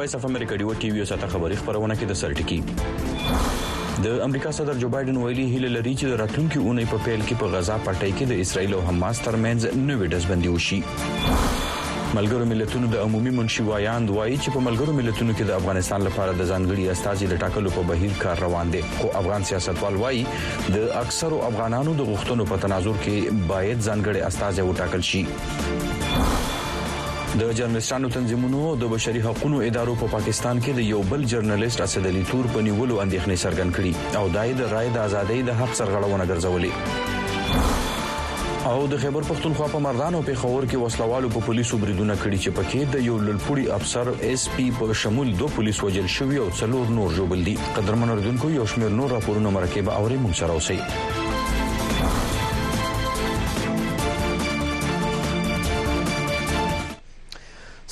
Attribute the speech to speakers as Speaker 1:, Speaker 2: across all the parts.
Speaker 1: وایس اف امریکا ډیو ټي وي ساته خبري خبرونه کې د سرټکی د امریکا صدر جو بایدن ویلي هله لري چې د راتلونکي اونۍ په پیل کې په غزا پټۍ کې د اسرایل او حماس ترمنځ نوې دزبندي وشي ملګرو ملتونو د عمومي منشي وایاند وایي چې په ملګرو ملتونو کې د افغانستان لپاره د ځانګړي استازي د ټاکلو په بهیر کار روان دی خو افغان سیاستوال وایي د اکثرو افغانانو د غوښتنو په تناظر کې باید ځانګړي استازي وټاکل شي د جرنالستانو تنظیمونو د بشري حقوقو ادارو په پاکستان کې د یو بل جرنالست اسد علي تور په نیولو اندېښنې څرګند کړي او دای د رائے د ازادۍ د حق سرغړونه ګرځولې او د خیبر پښتونخوا په مردان او پیښور کې وسلوالو په پولیسو بریدونه کړي چې پکې د یو لړپوړي افسر اس پی په شمول دوه پولیس وژل شوي او څلور نور ژوبل دي قدرمن اوریدونکو یو شمېر نور راپورونه مرکه به اوري مونږ سره اوسئ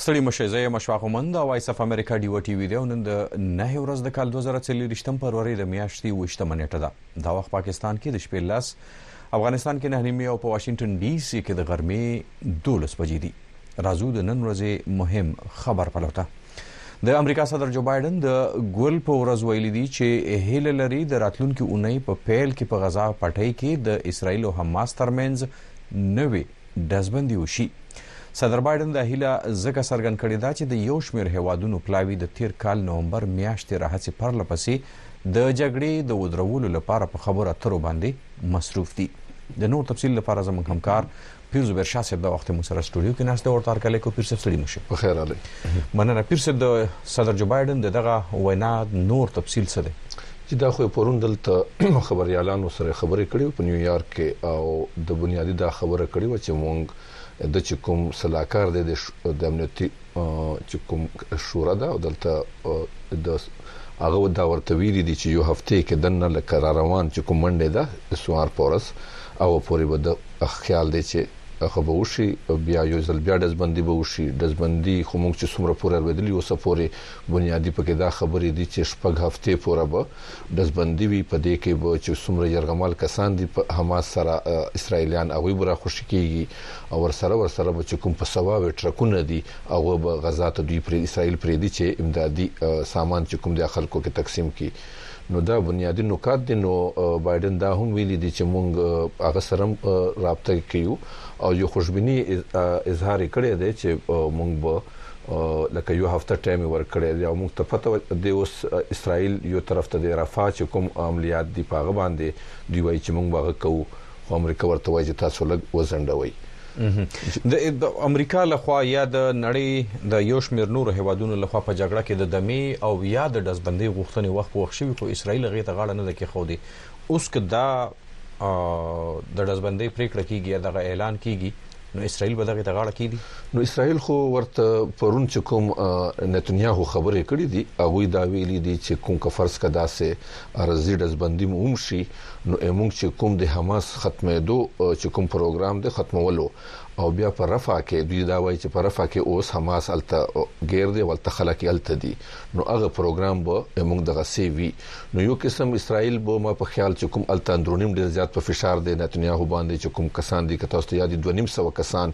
Speaker 1: ستړي مشه زه یم اشفاق مند او وایس اف امریکا ډیو ټي وی دی او نن د نه ورځ د کال 2023 په ورځ د میاشتې 28 منېټه ده دا وخت پاکستان کې د شپې لاس افغانستان کې نه نیمې او په واشنګټن ډي سي کې د غرمې دولس بجې دي راځو د نن ورځې مهم خبر پلوته د امریکا صدر جو بایډن د ګل په ورځ ویلي دي چې هیله لري د راتلونکي اونۍ په پیل کې په غزا پټۍ کې د اسرایل او حماس ترمنځ نوې ډزبندي وشي. صدر بایډن دا هیله ځکه څرګند کړې ده چې د یو شمېر هېوادونو پلاوي د تېر کال نومبر میاشتې راهڅې پرله پسې د جګړې د ودرولو لپاره په خبرو اترو باندې مصروف دي. د نور تفصیل لپاره زموږ همکار پیر زبیر شاه صاحب دا وخت مو سره سټوډیو کې ناست دی ورته هرکلی کو پیر صاحب ستړي مشه
Speaker 2: په خیر علي
Speaker 1: مننه پیر صاحب د صدر جو بایډن دغه وینا نور تفصیل څه دی
Speaker 2: چې دا خو یې پرون دلته خبریالانو سره خبرې کړې وې په نیویارک کې او د بنیادي دا خبره کړې وه چې مونږ د چې کوم سلاکار دی د امنیتي چې کوم شورا ده او دلته د هغه دا ورته ویلي دي چې یو هفته کې دننه لکه را روان چې کوم منډه ده د سوار پورس او پورې به د خیال دی چې هغه به وشي بیا یو ځل بیا دزبندي به وشي دزبندي خو موږ چې څومره پورې اورېدلی اوسه پورې بنیادی په کې دا خبرې دي چې شپږ هفتې پوره به ډزبندي وي، په دې کې به چې څومره یرغمال کسان دي په حماس سره اسراییلیان هغوی به راخوشې کیږي او ورسره ورسره به چې کوم په سواوې ټرکونه دي هغه به غزا ته دوی پرې اسراییل پریږدي چې امدادي سامان چې کوم دی خلکو کې تقسیم کړي نو دا بنیادي نکات دي نو بایډن دا هم ویلي دي چې موږ هغه سره هم رابطه کې یو او یو خوشبیني اظهار یې کړی دی چې موږ به لکه یو هفته ټایم یې ورکړی دی او موږ ته پته دی اوس اسراییل یو طرف ته دی رفاه چې کوم عملیات دي په هغه باندې دوی وایي چې موږ به هغه کوو خو امریکا ورته وایي چې تاسو لږ وځنډوئ
Speaker 1: د امریکا لخوا یا د نړۍ د یو شمېر نورو هیوادونو لخوا په جګړه کې د دمې او یا د ډزبندۍ غوښتنې وخت په وخت شوي خو اسرائیل هغې ته غاړه نه ده کېښودې اوس که دا د ډزبندۍ پریکړه کیږي یا دغه اعلان کیږي نو اسرائیل به دغه تغاړه کیدي
Speaker 2: نو اسرائیل خو ورته پرون چې کوم نتنیاهو خبرې کړې دي هغه دا ویلي دي چې کوم کفرس کدا سه ارزي دزبندي موم شي نو ایمونګ چې کوم د حماس ختمېدو چې کوم پروګرام د ختمولو او بیا په رفع کې دوی دا وایي چې په رفع کې اوس حماس الته غیر دی ولته خلک الته دي نو هغه پروګرام به ایمونګ دغه سی وی نو يو قسم اسرائيل بومه په خيال چې کوم هلته اندرونيم ډير زيات په فشار دی نتنياهو باندې چې کوم کسان دي که تاسو ته ياد وي دوه نيم سوه کسان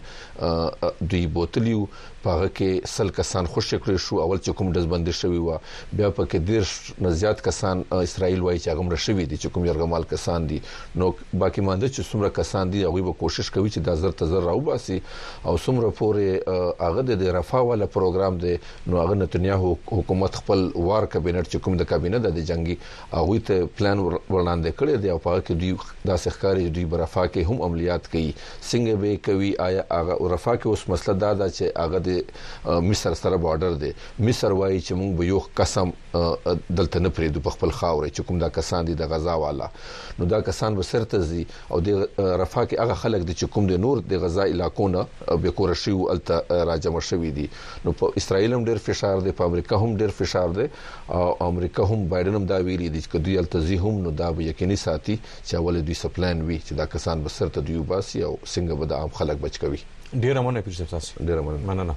Speaker 2: دوی بوتلي وو په هغه کې سل کسان خوشې کړې شو اول چې کوم ډزبندي شوي وه بيا په کې ديرش نه زيات کسان اسرائيل وايي چې هغه مړه شوي دي چې کوم يرغمال کسان دي نو باقي مانده چې څومره کسان دي هغه به کوشش کوي چې دا زر ته زر راوباسي او څومره پورې هغه د رفاه والا پروګرام دی نو هغه نتنیاهو حکومت خپل وار کابینټ چې کوم د کابینه د جنگي هغه ته پلان وړاندې کړی دی او په هغه کې دوی داسې ښکاري چې دوی برفا کې هم عملیات کوي څنګه به کوي آیا هغه ورفا کې اوس مسله دا ده چې هغه د مصر سره بارډر دی مصر وایي چې موږ به یو قسم دلته نه پریدو په خپل خاورې چې کوم دا کسان دي د غزا والا نو دا کسان به سرته زی او دی رفح کې هغه خلک دي چې کوم دی نور د غزا علاقو نه بې کوره شوي وو هلته راجمع شوي دي نو په اسرائیل هم ډېر فشار دی په امریکا هم ډېر فشار دی او امریکا هم بایډن هم دا ویلي دي چې که دوی هلته ځي هم نو دا به یقیني ساتي چې اول دوی څه پلان وي چې دا کسان به څرته دوی وباسي او څنګه به د عام خلک بچ کوي
Speaker 1: ډیره مننه پیر صاحب تاسو
Speaker 2: ډیره مننه
Speaker 1: مننه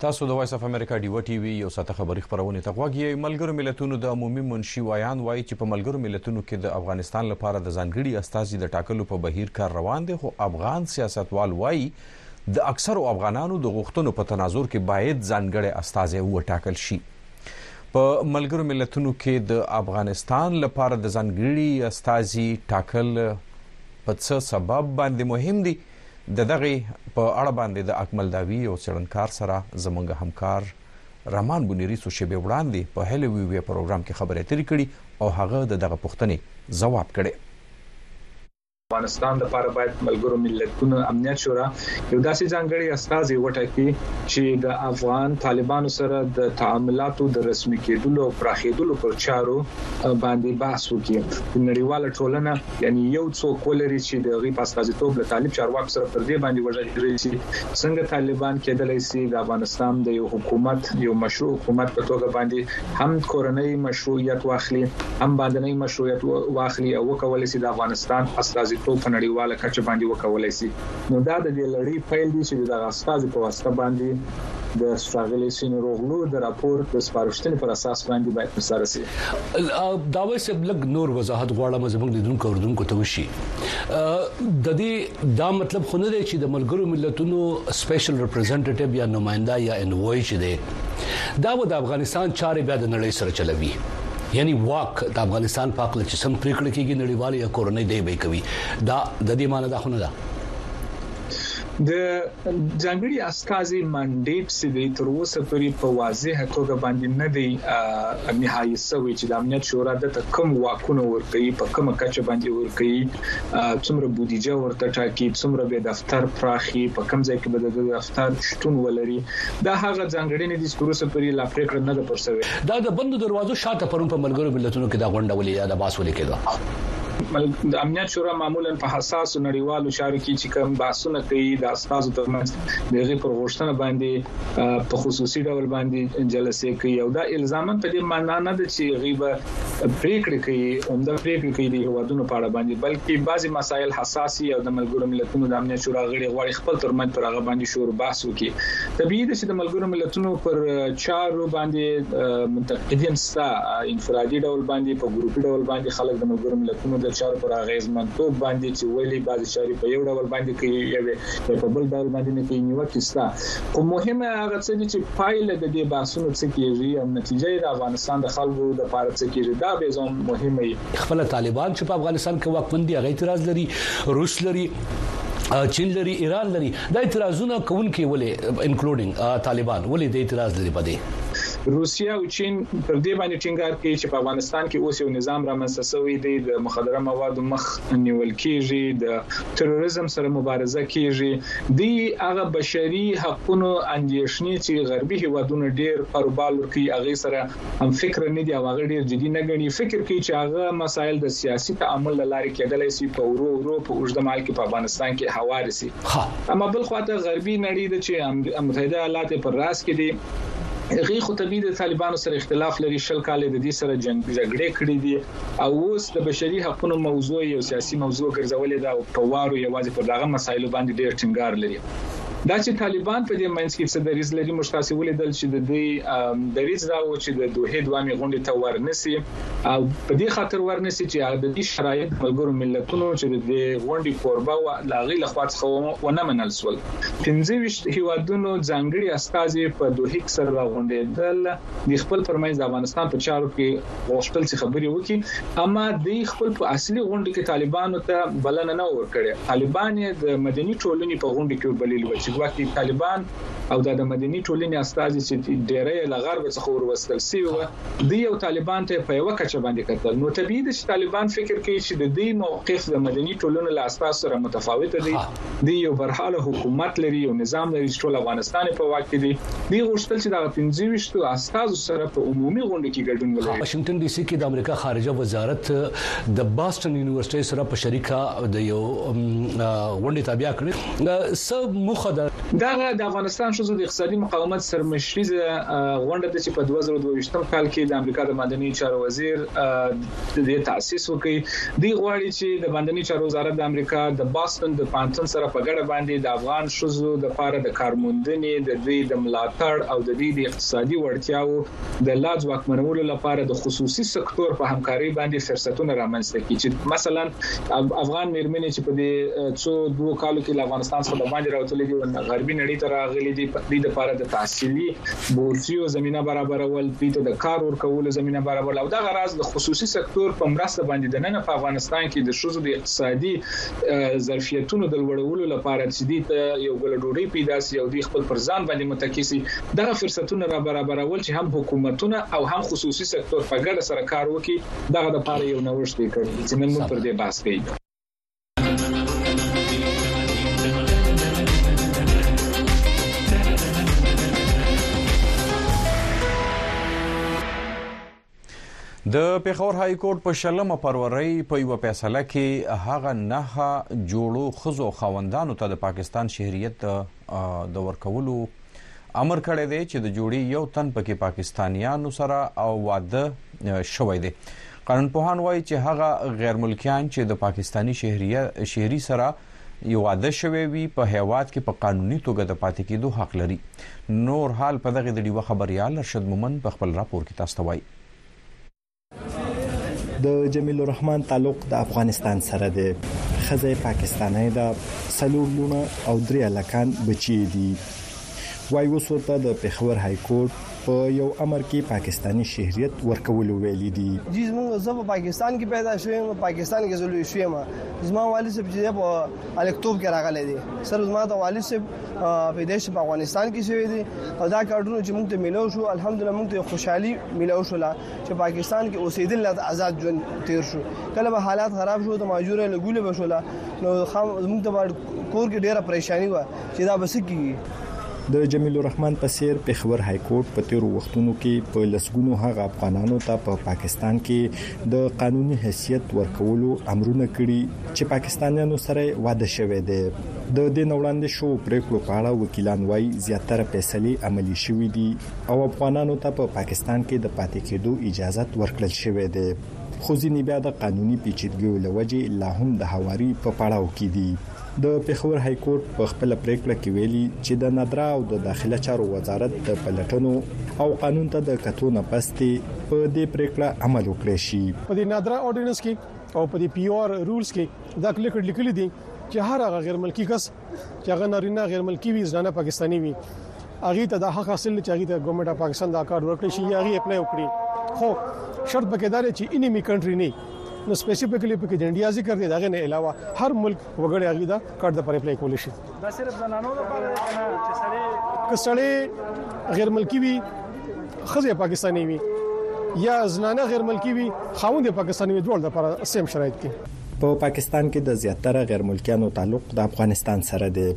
Speaker 1: تاسو د وایس اف امریکا ډیو ټي وي یو ساته خبری خبرونه ته غوږی ملګرو ملتونو د عمومي منشي وایان وایي چې په ملګرو ملتونو کې د افغانستان لپاره د ځانګړي استاذي د ټاکلو په بهیر کار روان دی خو افغان سیاستوال وایي د اکثرو افغانانو د غوښتنو په تناظر کې باید ځانګړی استاذي وټاکل شي په ملګرو ملتونو کې د افغانستان لپاره د ځانګړي استازي ټاکل په څه سبب باندې مهم دي د دغه په اړه باندې د اکمل داوی او څړنکار سره زمونږ همکار رحمان بنيري څو شیبې وړاندې په هلو وی وی پروګرام کې خبرې اترې کړې او هغه د دغه پوښتنې ځواب کړي
Speaker 3: افغانستان لپاره باید ملګرو ملتونو امنیت شورا یو داسې ځانګړي استازي وټاکي چې د افغان طالبانو سره د تعاملاتو د رسمي کېدلو او پراخېدلو پر چارو باندې بحث وکړي نړیواله ټولنه یعنی یو څوک ولري چې د غي پاسخازیتوب له طالب چارواکو سره پر دې باندې وغږیږي چې څنګه طالبان کېدلای شي د افغانستان د یو حکومت یو مشروع حکومت په توګه باندې هم کورنۍ مشروعیت واخلي هم باندنی مشروعیت واخلی او وکولای سی د افغانستان استازیتوب په نړیواله کچه باندی وکولای سی نو دا د دی لړی پیل دی چی د دغه استازو په واسطه باندی د ښاغلی سینیروغلو د راپور د سپارښتنی پر اساس باندی باید تر سره
Speaker 4: سی. داوی صاحب لږ نور وضاحت غواړم زموږ لیدونکو او اوریدونکو ته وشی د دی دا مطلب خو نه دی چی د ملګرو ملتونو سپیشل ریپریزنټیټیو یا نماینده یا انوای چی دی دا به د افغانستان چاری بیا د نړی سره چلوی. یعنی واک د افغانستان په اړه چې سم پریکړه کیږي نړیوال یا کورنۍ دی به کوي دا د دې معنی دا خونه ده
Speaker 3: د ځانګړي استاذي منډیټ چې د تر اوسه پورې په واضح توګه باندې نه دی نهایی سوی چې د امنیت شورا د تکم واکونه ورکړي په کومه کچه باندې ورکړي څومره بودیجه ورته ټاکي څومره به دفتر پراخي په کوم ځای کې به د دفتر شتون ولري دا هغه ځانګړي نه دي چې تر اوسه پورې لا پریکړه نه ده پر
Speaker 4: سوی ده د بندو دروازو شاته پرون په ملګرو ملتونو کې دا غونډه ولې یاده باس ولې کېده.
Speaker 3: د امنیت شورا معمولا په حساسو نړیوالو چارو کې چې کوم بحثونه کوي د استادو ترمنځ د غي پر غوښتنه باندې په خصوصي ډول باندې جلسې کوي او دا الزامن په دې معنی نه ده چې غیبه پریکړه کوي عمده پریکړه کوي د هوادونو په اړه باندې بلکې بعضي مسایل حساسي او د ملګرو ملتونو د امنیت شورا غړي غواړي خپل ترمنځ پر هغه باندې شور بحث وکړي طبیعي ده چې د ملګرو ملتونو پر چارو باندې منتقدین ستا انفرادي ډول باندې په ګروپي ډول باندې خلک د ملګرو ملتونو د چارو پر اغیزمنتوب باندې چې ویلي بعضي چاري په یو ډول باندې کوي یا په بل ډول باندې نه کوي نیوکه ستا خو مهمه هغه څه دي چې پایله د دې بحثونو څه کیږي او نتیجه د افغانستان د خلکو د پاره څه کیږي دا به زموږ مهمه
Speaker 4: خپل طالبان چې په افغانستان کې واکمن دي هغه اعتراض لري روس لري چین لري ایران لري دا اعتراضونه کوونکې ولې انکلوډینګ طالبان ولې د اعتراض لري په دې
Speaker 3: روسیا او چین پر دې باندې ټینګار کوي چې په افغانستان کې اوس یو نظام رامنځته شوی دی د مخدره موادو مخ نیول کیږي د تروریزم سره مبارزه کیږي دی هغه بشري حقوقو اندیشنې چې غربي هیوادونو ډیر پروبال ورکي هغه سره هم فکره نه دي او هغه ډېر جدي نه ګڼي، فکر کوي چې هغه مسایل د سیاسي تعامل له لارې کېدلای شي په ورو ورو په اوږده مهال کې په افغانستان کې هوارې شي. اما بل خوا ته غربي نړۍ ده چې متحده ایالات یې پر راس کې دي، هغوی خو طبیعي د طالبانو سره اختلاف لري، شل کاله یې د دوی سره جګړې کړې دي او اوس د بشري حقونو موضوع یې یو سیاسي موضوع ګرځولې ده او په وارو یوازې پر دغه مسایلو باندې ډېر ټینګار لري. دا چې طالبان په دې منځ کې څه دریځ لري موږ تاسو ولیدل چې د دوی دریځ دا و چې د دوه دوامي غونډې ته ورنسي او په دې خاطر ورنسي چې هغه د دې شرایط ملګرو ملتونو چې د دې غونډې کوربه و لاغي له خوا څخه ونه منل سول 15 هیوادونو ځانګړي استاذ په دوه کې سره غونډې دل د خپل پرمنځ د افغانستان په چارو کې غوښتل چې خبرې وکړي اما دوی خپل په اصلي غونډه کې طالبانو ته بلنه نه ورکړې طالبان یې د مدني ټولنې په غونډه کې وبلل و چې ګواکې طالبان او د مدني ټولنې استازي چې ډېری له غرب څخه وروستل سوي و دی او طالبان ته په یو کچه باندې کتل نو طبيعي ده چې طالبان فکر کوي چې د دې موقف د مدني ټولنې له استاز سره متفاوت دی دی یو برحاله حکومت لري یو نظام لري چې ټول افغانستان یې په واک کې دی دی غوښتل چې دغه پنځه ویشت استازو سره په عمومي غونډه کې ګډون ولري.
Speaker 4: واشنګټن ډي سي کې د امریکا خارجه وزارت د باسټن یونیورسټۍ سره په شریکه د یو غونډې تابیا کړې څه موخه
Speaker 3: ده دغه د افغانستان ښځو د اقتصادي مقاومت سرمشریزه غونډه ده چې په 2022 کال کې د امریکا د معدني چارو وزیر د دې تاسیس وکړي. دوی غواړي چې د باندنیو چارو وزارت د امریکا د باسټن د پوهنتون سره په ګډه باندې د افغان ښځو لپاره د کارموندنې، د دوی د ملاتړ او د دوی د اقتصادي وړتیاوو د لا ځواکمنولو لپاره د خصوصي سکتور په همکارۍ باندې فرصتونه رامنځته کړي چې مثلاً افغان میرمنې چې په دې څو دوو کالو کې له افغانستان څخه د باندې راوتلې دي او غربي نړۍ ته راغلي دي، دوی لپاره د تحصیلي بورسیو زمینه برابرول، دوی ته د کار ورکولو زمینه برابرول او دغه راز د خصوصي سکتور په مرسته باندې دننه په افغانستان کې د ښځو د اقتصادي ظرفیتونو د لوړولو لپاره چې دوی ته یو ګله ډوډۍ پیدا شي او دوی خپل پر ځان باندې متکي شي، دغه فرصتونه را برابرول چې هم حکومتونه او هم خصوصي سکتور په ګډه سره کار وکړي، دغه لپاره یو نوښت دی کړی چې نن موږ پر دې بحث کوي.
Speaker 1: د پیښور های کورټ په شلمه پروري په یو فیصله کې هغه نه جوړو خزو خوندانو ته د پاکستان شهریت د ورکولو امر کړی دی چې د جوړي یو تن پکې پاکستانیانو سره او واده شوی دی قانون پوهان وایي چې هغه غیر ملکیان چې د پاکستانی شهري شهري سره یو واده شوی وي په هیواد کې په قانوني توګه د پاتې کېدو حق لري نور حال په دغه د ډیوه خبريال ارشد مومن په خپل راپور کې تاسو ته وایي
Speaker 5: د جمیل الرحمن تعلق د افغانستان سره دی خزه پاکستاني ده سلور لونه او درې الکان بچي دي وای اوس ورته د پیښور های کورټ په یو امر کې پاکستانی شهریت ورکول ویل دي
Speaker 6: جی زموږ زه په پاکستان کې پیدا شوم په پاکستان کې زلوی شوم زما والد صاحب چې په الکتوب کې راغلی دی سر زما د والد صاحب پیدایش په افغانستان کې شوی دی او دا کارډونه چې موږ ته ملو شو الحمدلله موږ ته خوشحالي ملو شو لا چې پاکستان کې اوسېدل لا آزاد ژوند تیر شو کله به حالات خراب شو ته ماجوره لګول به شو لا نو خام موږ ته کور کې ډیره پریشانی و چې دا بس کیږي
Speaker 5: د جمیل الرحمن په سیر پېښور های کورټ په تیرو وختونو کې په لسګونو هغه افغانانو ته په پاکستان کې د قانوني حیثیت ورکولو امرونه کړي چې پاکستانیانو سره واده شوه دی د دې نه وړاندې شوو پرېکړو په اړه وکیلان وايي، زیاتره فیصلې عملي شوې دي او افغانانو ته په پاکستان کې د پاتې کېدو اجازت ورکړل شوی دی، خو ځینې بیا د قانوني پېچیدګیو له وجې لا هم د هواري په پړاو کې دي. د پېښور های کورټ په خپله پرېکړه کې ویلي، چې د نادرا او د داخله چارو وزارت د پلټنو او قانون ته د کتو نه پس دې په دې پرېکړه عمل وکړای شي.
Speaker 7: په دې نادرا ارډیننس کې او په دې پي او ار رولز کې دا کلیکټ لیکلي دي چې هر هغه غیر ملکی کس چې هغه نارینه غیر ملکی وي ځنه پاکستانی وي هغه ته د حق حاصل چې هغه ته ګورنمنت اف پاکستان دا کار ورکړي شي یا هغه اپلای وکړي خو شرط پکې دا چې اني می کنټري نه نو سپیسیفیکلی پکې د انډیا ذکر دی دغه نه علاوه هر ملک وګړي هغه دا کارت پر اپلای کول شي
Speaker 8: دا صرف زنانو لپاره دی کنه چې
Speaker 7: سړی کسړی غیر ملکی وي خزه پاکستانی وي یا زنانه غیر ملکی وي خاوند پاکستانی وي دوه لپاره سیم شرایط دي
Speaker 5: په پاکستان کې د زیاتره غیرملکیانو تعلق د افغانستان سره دی.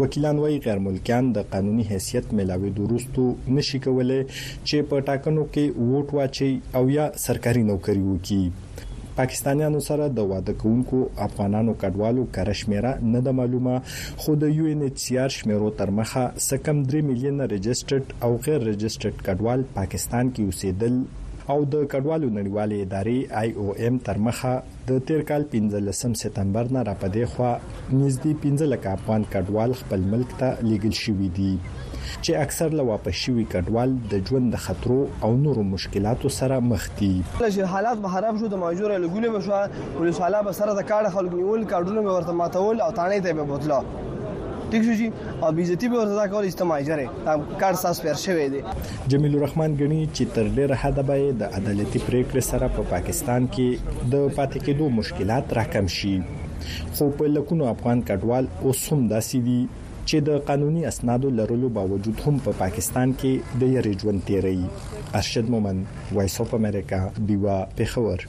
Speaker 5: وکیلان وايي، غیرملکیان د قانوني حیثیت میلاوېدو وروسته نه شي کولی چې په ټاکنو کې ووټ واچوي او یا سرکاري نوکري وکړي. پاکستانیانو سره د واده کوونکو افغانانو کډوالو کره شمېره نه ده معلومه، خو د یو این اېچ سي ار شمېرو تر مخه څه کم درې میلیونه رجسټرډ او غیر رجسټرډ کډوال پاکستان کې اوسېدل، او د کډوالو نړیوالې ادارې، آی او ایم، تر مخه د تېر کال پنځلسم ستمبر نه راپدې خوا نږدې پنځه لکه افغان کډوال خپل ملک ته لېږل شوي دي، چې اکثر له واپس شوي کډوال د ژوند د خطرو او نورو مشکلاتو سره مخ دي.
Speaker 6: کله چې حالات محرم شو، د مايجو ريله ګونې به شوه، پوليس والا به سره د کاړه خلک نيول، کارډونه به ورته ماتول او تاڼۍ ته به بوتله، ټيک شو جي، او بې عزتي به ورته دا کوله چې ته مايجر يې. کار ساس پیر شوی دی
Speaker 5: جمیل الرحمن غنی چې تر ډیره حد به د عدالتي پریکړې سره په پا پاکستان کې د پاتې کېدو مشکلات راکم شي خو په لکونو افغان کډوال اوس هم داسې دي چې د قانوني اسنادو لرلو باوجود هم په پا پاکستان کې د یری ژوند تیری ارشد مومن وایس اف امریکا دیوا پیښور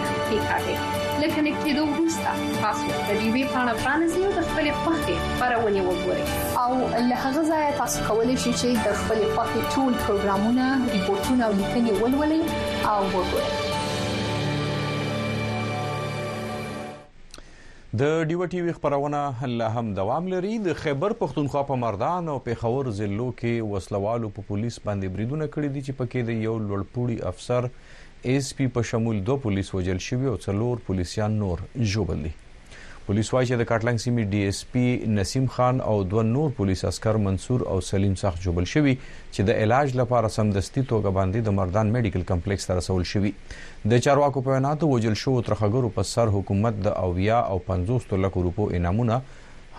Speaker 9: کیکاږي لکه نکټېدو وروسته تاسو د دې وی پاڼه پرانیزئ او د خپل خوښې پرونی وګورئ او له هغه ځای تاسو کولی شئ چې د خپل خوښې ټول پروګرامونه ریپورتونه او لیکنې ولولئ او وګورئ
Speaker 1: د ډیو ټي وي خبرونه لا هم دوام لري د خیبر پښتونخوا په مردان او پیښور ضلعو کې وسلوالو په پولیس باندې بریدونه کړي دي چې پکې د یو لوړپوړي افسر اېس پي په شمول دوه پولیس وژل شوي او څلور پولیسیان نور ژوبل دي. پولیس وايي چې د کاټلنګ سیمې ډي اېس پي نسیم خان او دوه نور پولیس عسکر منصور او سلیم سخت ژوبل شوي چې د علاج لپاره سمدستي توګه باندې د مردان مېډیکل کمپلېکس ته رسول شوي. د چارواکو په وینا د وژل شوو ترهګرو په سر حکومت د اویا او پنځوستو لکو روپو انعامونه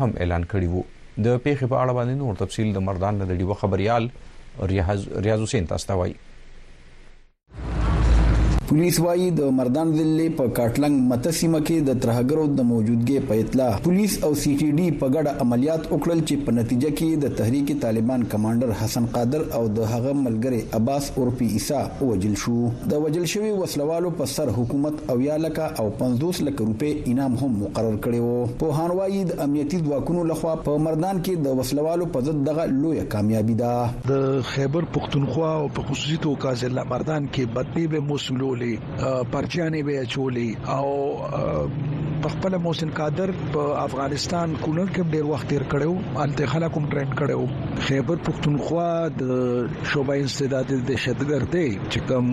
Speaker 1: هم اعلان کړي وو. د پېښې په اړه باندې نور تفصیل د مردان نه د ډیوه خبریال ریاض حسین تاسو ته وايي.
Speaker 10: پولیس وایي د مردان ضلع په کاټلنګ مت سیمه کې د ترهګرو د موجودګۍ په اطلاع پولیس او سی ټي ډي په ګډه عملیات وکړل چې په نتیجه کې د تحریک طالبان کمانډر حسن قادر او د هغه ملګری عباس اورپی عیسی ووجل شو د وجل شوی وسلوالو په سر حکومت او یا لکه او 50 لک روپې انعام هم مقرر کړی وو په هان وایي د امنیتي ځواکونو لخوا په مردان کې د وسلوالو په ضد دغه لوی کامیابی ده
Speaker 11: د خیبر پختونخوا او په خصوصي توګه ضلع مردان کې بدلې به موصولولې پرچیانې به اچولې او په خپل محسن قادر په افغانستان کونړ کې ډیر وخت تیر کړو الته خلک هم ټریډ کړو خیبر پښتونخوا د شوبای استعداد د شتګردې چې کوم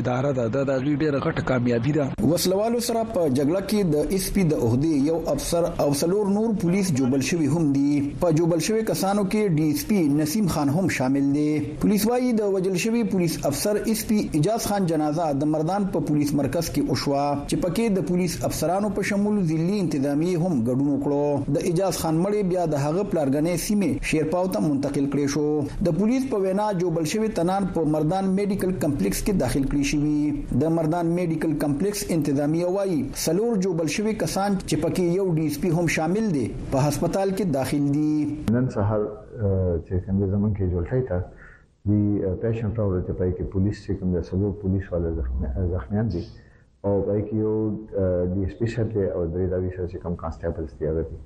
Speaker 11: اداره ده د غي ډیره غټه کامیابی ده
Speaker 10: وسلوالو سره په جګړه کې د اس پی د عہدې یو افسر او سلور نور پولیس جوبل شوی هم دي په جوبل شوی کسانو کې ډي اس پی نسیم خان هم شامل دي پولیس وايي، د وژل شوي پولیس افسر ایس پي اعجاز خان جنازه د مردان په پولیس مرکز کې وشوه، چې پکې د پولیس افسرانو په شمول ضلعي انتظامیې هم ګډون وکړو. د اعجاز خان مړی بیا د هغه پلارګنۍ سیمې شیرپاو ته منتقل کړی شو. د پولیس په وینا، ژوبل شوي تنان په مردان میډیکل کمپلیکس کې داخل کړی شوي. د مردان میډیکل کمپلیکس انتظامیه وايي، څلور ژوبل شوي کسان چې پکې یو ډي ایس پي هم شامل دی، په هسپتال کې داخل دي.
Speaker 12: نن سهار چې کوم دې زمونږ کې جوړټای ته وی پیشن فراور ته پای کې پولیس چې کوم د سلو پولیس والا زخمیان دي او پای کې یو ډي اس پی سره او درې دا وی سره چې کوم کانسټیبلز دی هغه دي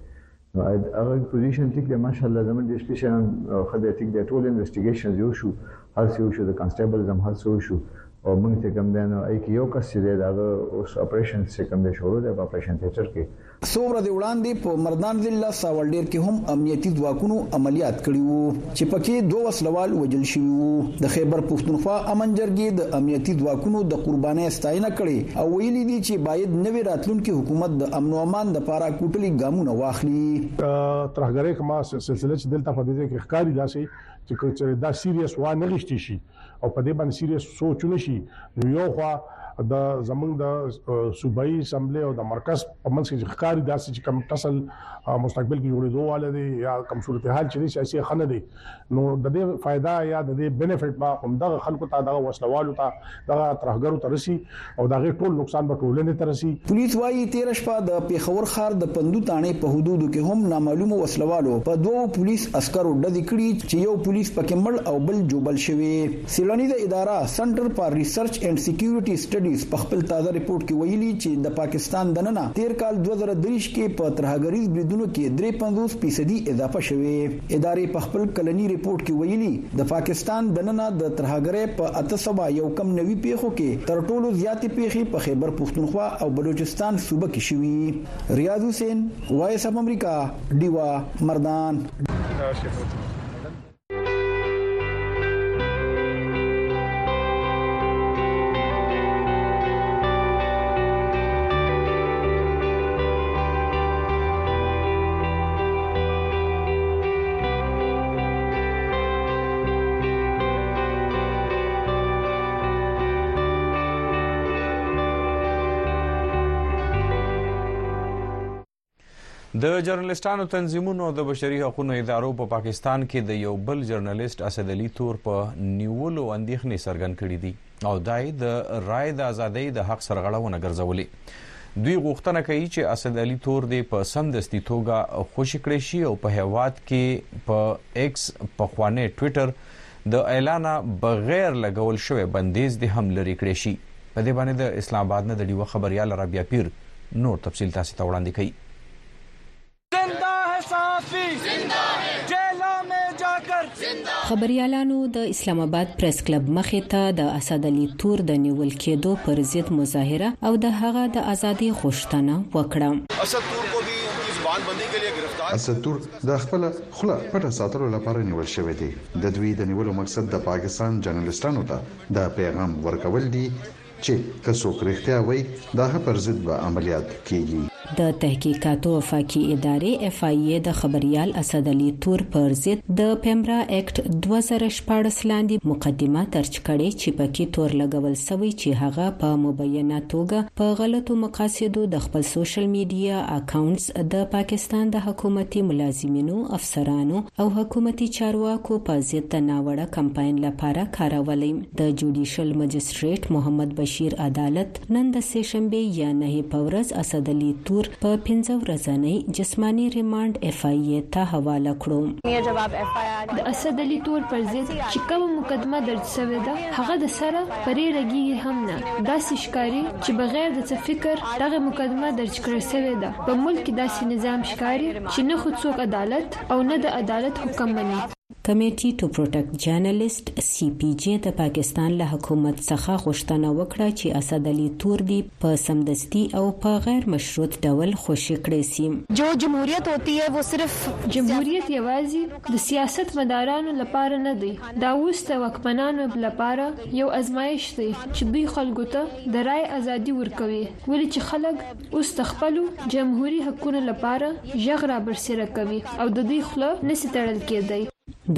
Speaker 12: نو هغه پوزیشن ټیک دی ماشاءالله زموږ د سپیشل خدای ټیک دی ټول انویسټیګیشنز یو شو هر څه یو شو د کانسټیبلز هم هر څه یو شو او موږ ته کوم دی نو ای کې یو کس چې دی دا اوس اپریشن څه کوم دی شروع دی په اپریشن تیټر کې
Speaker 10: څو ورځې وړاندې په مردان ضلع ساولډیر کې هم امنیتي ځواکونو عملیات کړي وو چې پکې دوه وسلوال وژل شوي وو د خیبر پښتونخوا امن جرګې د امنیتي ځواکونو د قربانۍ ستاینه کړې او ویلي دي چې باید نوې راتلونکي حکومت د امن او امان لپاره کوټلي ګامونه واخلي
Speaker 7: ترهګرۍ کما سلسله چې دلته په دې کې ښکاری داسې چې کوم چې دا سیریس وانه غشتي شي او په دې باندې سیریس سوچ نشي نو یو خو د زمنګ د صوبایي اسمبلی او د مرکز په منځ کې ښکاری داسې چې کم ټسل مستقبل کې جوړېدو والے دی یا کم صورتحال چې دی سیاسي خنه دی نو د دې فائدہ یا د دې بینیفټ به هم دغه خلکو ته دغه وسلوالو ته دغه ترهګرو ته رسی او د هغې ټول نقصان به ټولنې ته رسي.
Speaker 10: پولیس وايي، تېره شپه د پېښور ښار د پندو تاڼې په حدودو کې هم نامعلومو وسله والو په دوو پولیس عسکرو ډزې کړي چې یو پولیس په کې مړ او بل ژوبل شوی. څېړنیزه اداره سنټر فار ریسرچ اینډ سیکیورټي سټډیز په خپل تازه رپوټ کې ویلي چې د پاکستان دننه تېر کال دوه زره درویشت کې په ترهګریز بریدونو کې درې پنځوس فیصدي اضافه شوې. ادارې په خپل کلني رپوټ کې ویلي، د پاکستان دننه د ترهګرۍ په اته سوه یو کم نوي پېښو کې تر ټولو زیاتې پېښې په خېبر پښتونخوا او بلوچستان صوبه کې شوي. ریاض حسېن، وایس اف امریکا، ډیوه، مردان.
Speaker 1: د جرنلستانو تنظیمونو او د بشري حقوقو ادارو په پاکستان کې د یو بل جرنلست اسد علي تور په نیولو اندېښنې څرګند کړې دي او دا یې د رای د ازادۍ د حق سرغړونه ګرځولې. دوی غوښتنه کوي چې اسد علي تور دې په سمدستي توګه خوشې کړی شي او په هېواد کې په ایکس، پخوانی ټویټر، د اعلانه بغیر لګول شوی بندیز دې هم لرې کړی شي. په دې باندې د اسلام اباد نه د ډیوه خبریاله رابیا پیر نور تفصیل تاسې ته وړاندې کوي.
Speaker 13: خبریالانو د اسلام آباد پریس کلب مخې ته د اسد علي تور د نیول کېدو پر ضد مظاهره او د هغه د ازادي غوښتنه وکړه
Speaker 14: اسد تور کو به ان کی زبان بندي کې گرفتار
Speaker 15: اسد تور د خپل خله پټه ساتلو لپاره نیول شوی دی د دوی د نیولو مقصد د پاکستان جرنلستانو ته د پیغام ورکول دي چی که څوک رښتیا وایی داهه پر ضد به عملیات کیږی.
Speaker 13: د تحقیقاتو وفاقي ادارې، اېف آی اې، د خبریال اسد علي تور پر ضد د پیمرا اېکټ دوه زره شپاړس لاندې مقدمه ترچ کړې چې پکې تور لګول شوی چې هغه په مبینه توګه په غلطو مقاصدو د خپل سوشل میډیا اکاونټس د پاکستان د حکومتي ملازمینو، افسرانو او حکومتي چارواکو په ضد د ناوړه کمپاین لپاره کارولی. د جوډیشل مجسټریټ مجسټریټ محمد بشیر عدالت نن د سه شنبې یا نهې په ورځ اسدعلي تور په پنځه ورځنۍ جسماني ریمانډ اېف آی اې ته حواله کړو.
Speaker 16: د اسدعلي تور پر ضد چې کومه مقدمه درج شوې ده هغه د سره پرې لګیږي هم نه، داسې ښکاري چې بغیر د څه فکر دغه مقدمه درج کړل شوې ده، په ملک کې داسې نظام ښکاري چې نه خو څوک عدالت او نه د عدالت حکم مني.
Speaker 13: کمېټي ټو پروټکټ جرنلسټ، سي پي جي، د پاکستان له حکومت څخه غوښتنه وکړه چې اسد علي تور دي په سمدستي او په غیر مشروط ډول خوشي کړی سي.
Speaker 16: جو جمهوریت هوتی هې وو صرف. جمهوریت یوازي د سیاست مدارانو له پاره نه دی، دا اوس د واکمنانو له پاره یو ازمایش دی چې دوی خلګو ته د رایې ازادي ورکوې ولې چې خلګ اوس د خپلو جمهوري حقونو لپاره ژغ رابرسېره کوي او د دوی خوله نه سي تړل کېدای.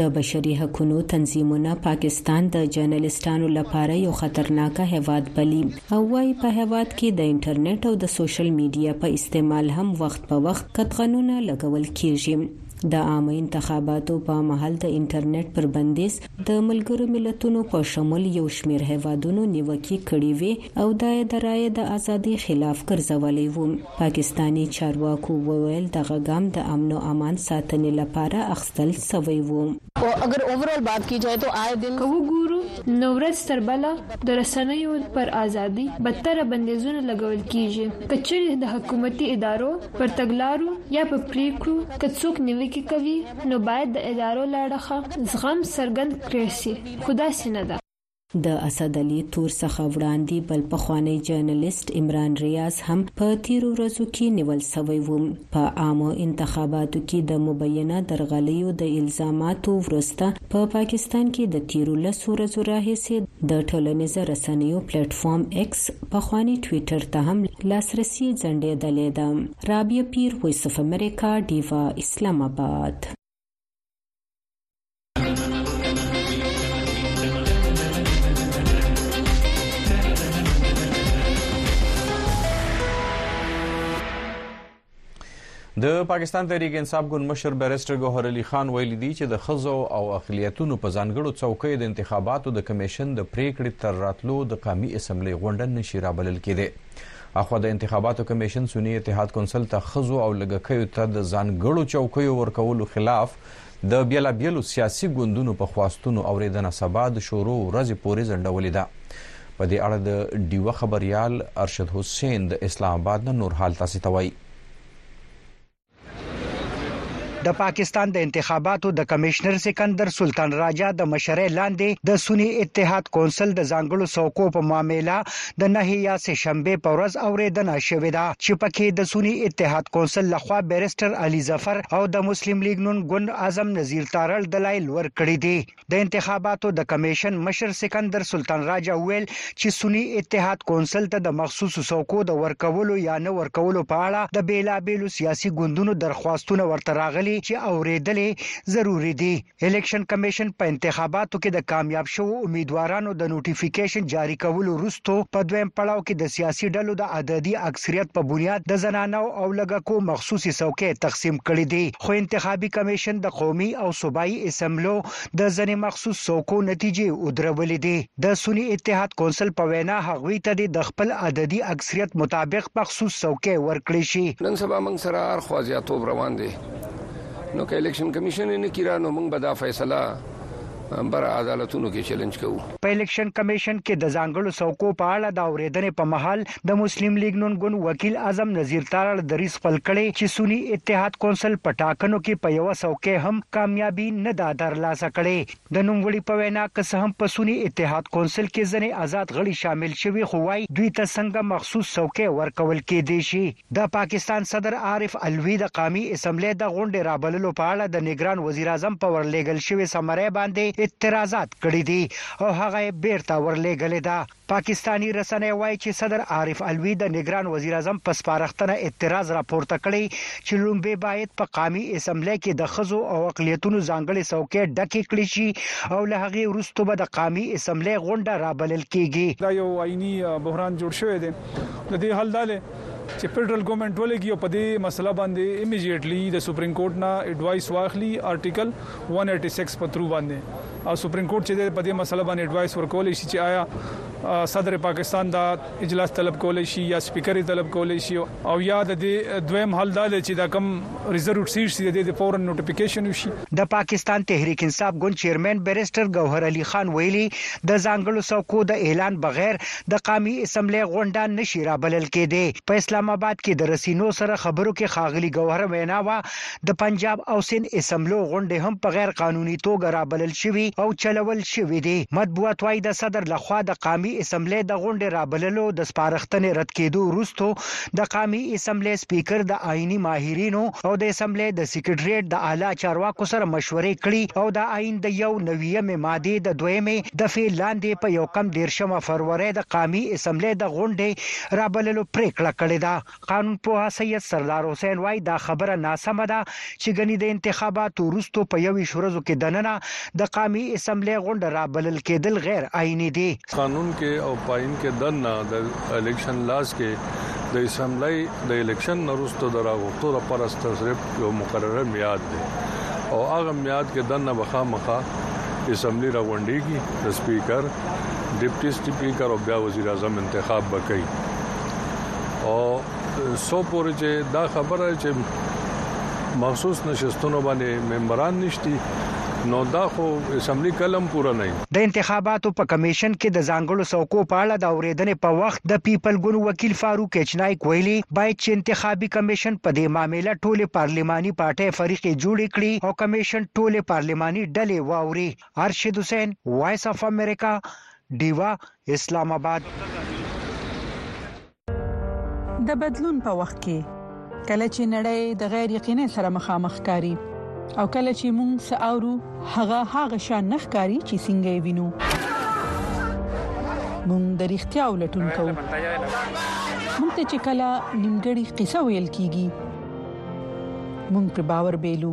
Speaker 13: د بشري حقونو تنظیمونه پاکستان د جرنلسټانو لپاره یو خطرناک هېواد بلي او وايي په هېواد کې د انټرنټ او د سوشل میډیا په استعمال هم وخت په وخت قطغنونه لګول کېږي. د عامه انتخاباتو په مهال د انټرنټ پر بندیز، د ملګرو ملتونو په شمول یو شمېر هېوادونو نیوکې کړې وې او دا یې د رایې د ازادۍ خلاف ګرځولی و. پاکستاني چارواکو وویل، دغه ګام د امن و امان ساتنې لپاره اخستل
Speaker 16: شوی و. که وګورو نو ورځ تر بله د رسنیو پر ازادي بدتره بندیزونه لګول کېږي، که چېرې د حکومتي ادارو پر تګلارو یا په پرېکړو که څوک نیوکې کوي، نو باید د ادارو له اړخه زغم څرګند کړې شي خو داسې نه ده.
Speaker 13: د اسد علي تور څخه وړاندې بل پخوانی جرنلسټ عمران ریاض هم په تیرو ورځو کې نیول شوی و. په عامو انتخاباتو کې د مبینه درغلیو د الزاماتو وروسته په پاکستان کې د تیرو لسو ورځو راهیسې د ټولنیزه رسنیو پلیټ فارم ایکس پخواني ټویټر ته هم لاسرسي ځنډیدلی ده. رابعه پیر، وایس اف امریکا، ډیوه. اسلام آباد.
Speaker 1: د پاکستان تحریک انصاف ګوند مشر بیرسټر ګوهر علي خان ویل دي چې د خزو او اقلیتونو په ځانګړو څوکۍ د انتخاباتو د کمیشن د پریکړې تر راتلو د قامي اسمبلی غونډه نشي رابلل کېدی اخوا د انتخاباتو کمېشن سني اتحاد کونسل ته ښځو او لږکیو ته د ځانګړو چوکیو ورکولو خلاف د بېلابېلو سیاسي ګوندونو په خواستونو اورېدنه سبا د شورو ورځې پورې ځنډولې ده. په دې اړه د ډیوه خبریال ارشد حسین د اسلام آباد نه نور حال تاسې ته وایي.
Speaker 17: د پاکستان د انتخاباتو د کمېشنر سکندر سلطان راجا د مشرۍ لاندې د سني اتحاد کونسل د ځانګړو څوکو په معامله د نهې یا سه شنبې په ورځ اورېدنه شوې ده چې پکې د سني اتحاد کونسل له خوا بېرسټر علي ظفر او د مسلم لیګ نون ګوند اعظم نذیر تارړ دلایل ورکړي دي. د انتخاباتو د کمېشن مشر سکندر سلطان راجه وویل چې سني اتحاد کونسل ته د مخصوصو څوکو د ورکولو یا نه ورکولو په اړه د بېلابېلو سیاسي ګوندونو درخواستونه ورته راغلي چې اورېدل یې ضروري دي. الیکشن کمېشن په انتخاباتو کې د کامیاب شوو امیدوارانو د نوټیفیکېشن جاري کولو وروسته په دویم پړاو کې د سیاسي ډلو د عددي اکثریت په بنیاد د زنانو او لږکو مخصوصې څوکۍ تقسیم کړې دي. خو انتخابي کمېشن د قومي او صوبايي اسمبلو د ځنې مخصوص څوکو نتیجې ودرولې دي. د سني اتحاد کونسل په وینا هغوی ته دې د خپل عددي اکثریت مطابق مخصوص څوکۍ ورکړې شي.
Speaker 18: نن سبا موږ سره هر خوا زیاتوب روان دی نو که الیکشن کمېشن یې نه کیرا نو موږ به دا فیصله بره عدالتونو کې چلنج کوو.
Speaker 17: په الیکشن کمېشن کې د ځانګړو څوکو په اړه د اورېدنې په مهال د مسلم لیګ نون ګوند وکیل اعظم نذیر تارړ دریځ خپل کړی چې سني اتحاد کونسل په ټاکنو کې په یوه څوکۍ هم کامیابي نه ده ترلاسه کړې. د نوموړي په وینا که څه هم په سني اتحاد کونسل کې ځنې ازاد غړي شامل شوي خو وايي دوی ته څنګه مخصوص څوکۍ ورکول کېدای شي. د پاکستان صدر عارف علوي د قامي اسمبلۍ د غونډې رابللو په اړه د نګران وزیراعظم په ورلېږل شوې سمرۍ باندې اعتراضات کړي دي او هغه یې بېرته ورلېږلې ده. پاکستاني رسنۍ وايي چې صدر عارف علوي د نګران وزیراعظم په سپارښتنه اعتراض راپورته کړی چې لومبې بايد په قامي اسمبلۍ کې د ښځو او اقلیتونو ځانګړې څوکۍ ډکې کړې شي او له هغې وروسته به د قامي اسمبلۍ غونډه رابلل کېږي.
Speaker 19: دا یو آئیني بحران جوړ شوی دی. د دې حل دا دی چې فدرل ګورنمنت ولګي او په دې مسله باندې ایمیډیټلی د سپریم کورټ نه اډوایس واخلي آرټیکل 186 په ترو باندې او سپریم کورټ چې په دې مسله باندې اډوایس ورکول شي چې آیا صدر پاکستان دا اجلاس طلب کول شي یا سپیکر طلب کول شي او یا د دویم حل دا دی چې دا کم ریزرو ټسیډ سي د دې د فورا نوټیفیکیشن وشي.
Speaker 17: د پاکستان تحریک انصاف ګوند چیرمین بریسټر ګوهر علي خان ویلي، د ځانګړو سوکو د اعلان بغیر د قامي اسمبلۍ غونډه نه شي رابلل کېدی. په اسلام اباد کې د رسینو سره خبرو کې ښاغلي ګوهر وینا وه، د پنجاب او سند اسمبلو غونډې هم په غیر قانوني توګه رابلل شوي او چلول شوي دي. مطبوعات وايي د صدر له خوا د قامي اسمبلۍ د غونډې رابللو د سپارښتنې رد کېدو وروسته د قامي اسمبلۍ سپیکر د آئیني ماهرینو او د اسمبلۍ د سیکرټریټ د اعلی چارواکو سره مشورې کړي او د آئین د یو نویمې مادې د دویمې دفعې لاندې په یوکم دېرشمه فرورۍ د قامي اسمبلۍ د غونډې رابللو پریکړه کړې ده. قانون پوه سید سردار حسین وايي دا خبره ناسمه ده چې ګني د انتخاباتو وروسته په یوویشت ورځو کې دننه د قامي اسمبلۍ غونډه را بلل کېدل غیر آئیني دي.
Speaker 20: قانون کې او په آئین کې دننه د الیکشن لاز کې د اسمبلۍ د الیکشن نه وروسته د راغوښتو لپاره تصریب یو مقرره میعاد دی او هغه میعاد کې دننه به خامخا اسمبلي را غونډیږي، د سپیکر، ډپټي سپیکر او بیا وزیراعظم انتخاب به کوي او څو پورې چې دا خبره چې مخصوص نشستونو باندې ممبران نشتی نو دا خو اسمبلی کلم پوره نه
Speaker 17: د انتخاباتو په کمیشن کې د ځانګړو څوکو په اړه د اورېدنې په وخت د پیپل ګوند وکیل فاروق اچنایک ویلي، باید چې انتخابي کمیشن په دې معامله ټولې پارلماني پارټۍ فریقې جوړې کړي او کمیشن ټولې پارلماني ډلې واوري. ارشد حسین، وایس اف امریکا، ډیوه، اسلام اباد.
Speaker 21: د بدلون په وخت کې کله چې نړۍ د غیر یقیني سره مخامخ کاری او کله چې موږ ساورو هغه هغه شان نخ کاری چې څنګه یې وینو موږ د اړتیا ولټون کوو موږ ته چې کله نیمګړی قصه ویل کیږي موږ په باور بیلو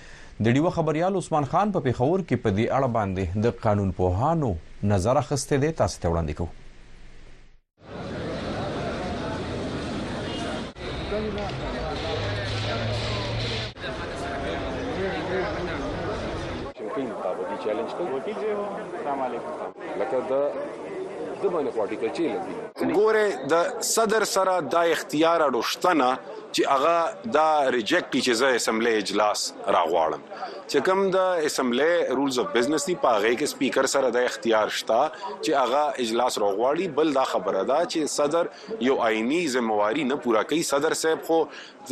Speaker 21: د
Speaker 1: ډیوه خبریال عثمان خان په پېښور کې په دې اړه باندې د قانونپوهانو نظر اخیستی دی، تاسو ته وړاندې
Speaker 22: کوو.
Speaker 23: ګوره د صدر سره دا اختیار اړو شته نه. چې هغه دا ریجیکټ کړي چې زه اسمبلی اجلاس راغواړم چې کوم د اسمبلی رولز اف بزنس دی په هغه کې سپیکر سره د اختیار شته چې هغه اجلاس راغواړي بل دا خبره ده چې صدر یو آئینی ذمہواری نه پورا کوي صدر صاحب خو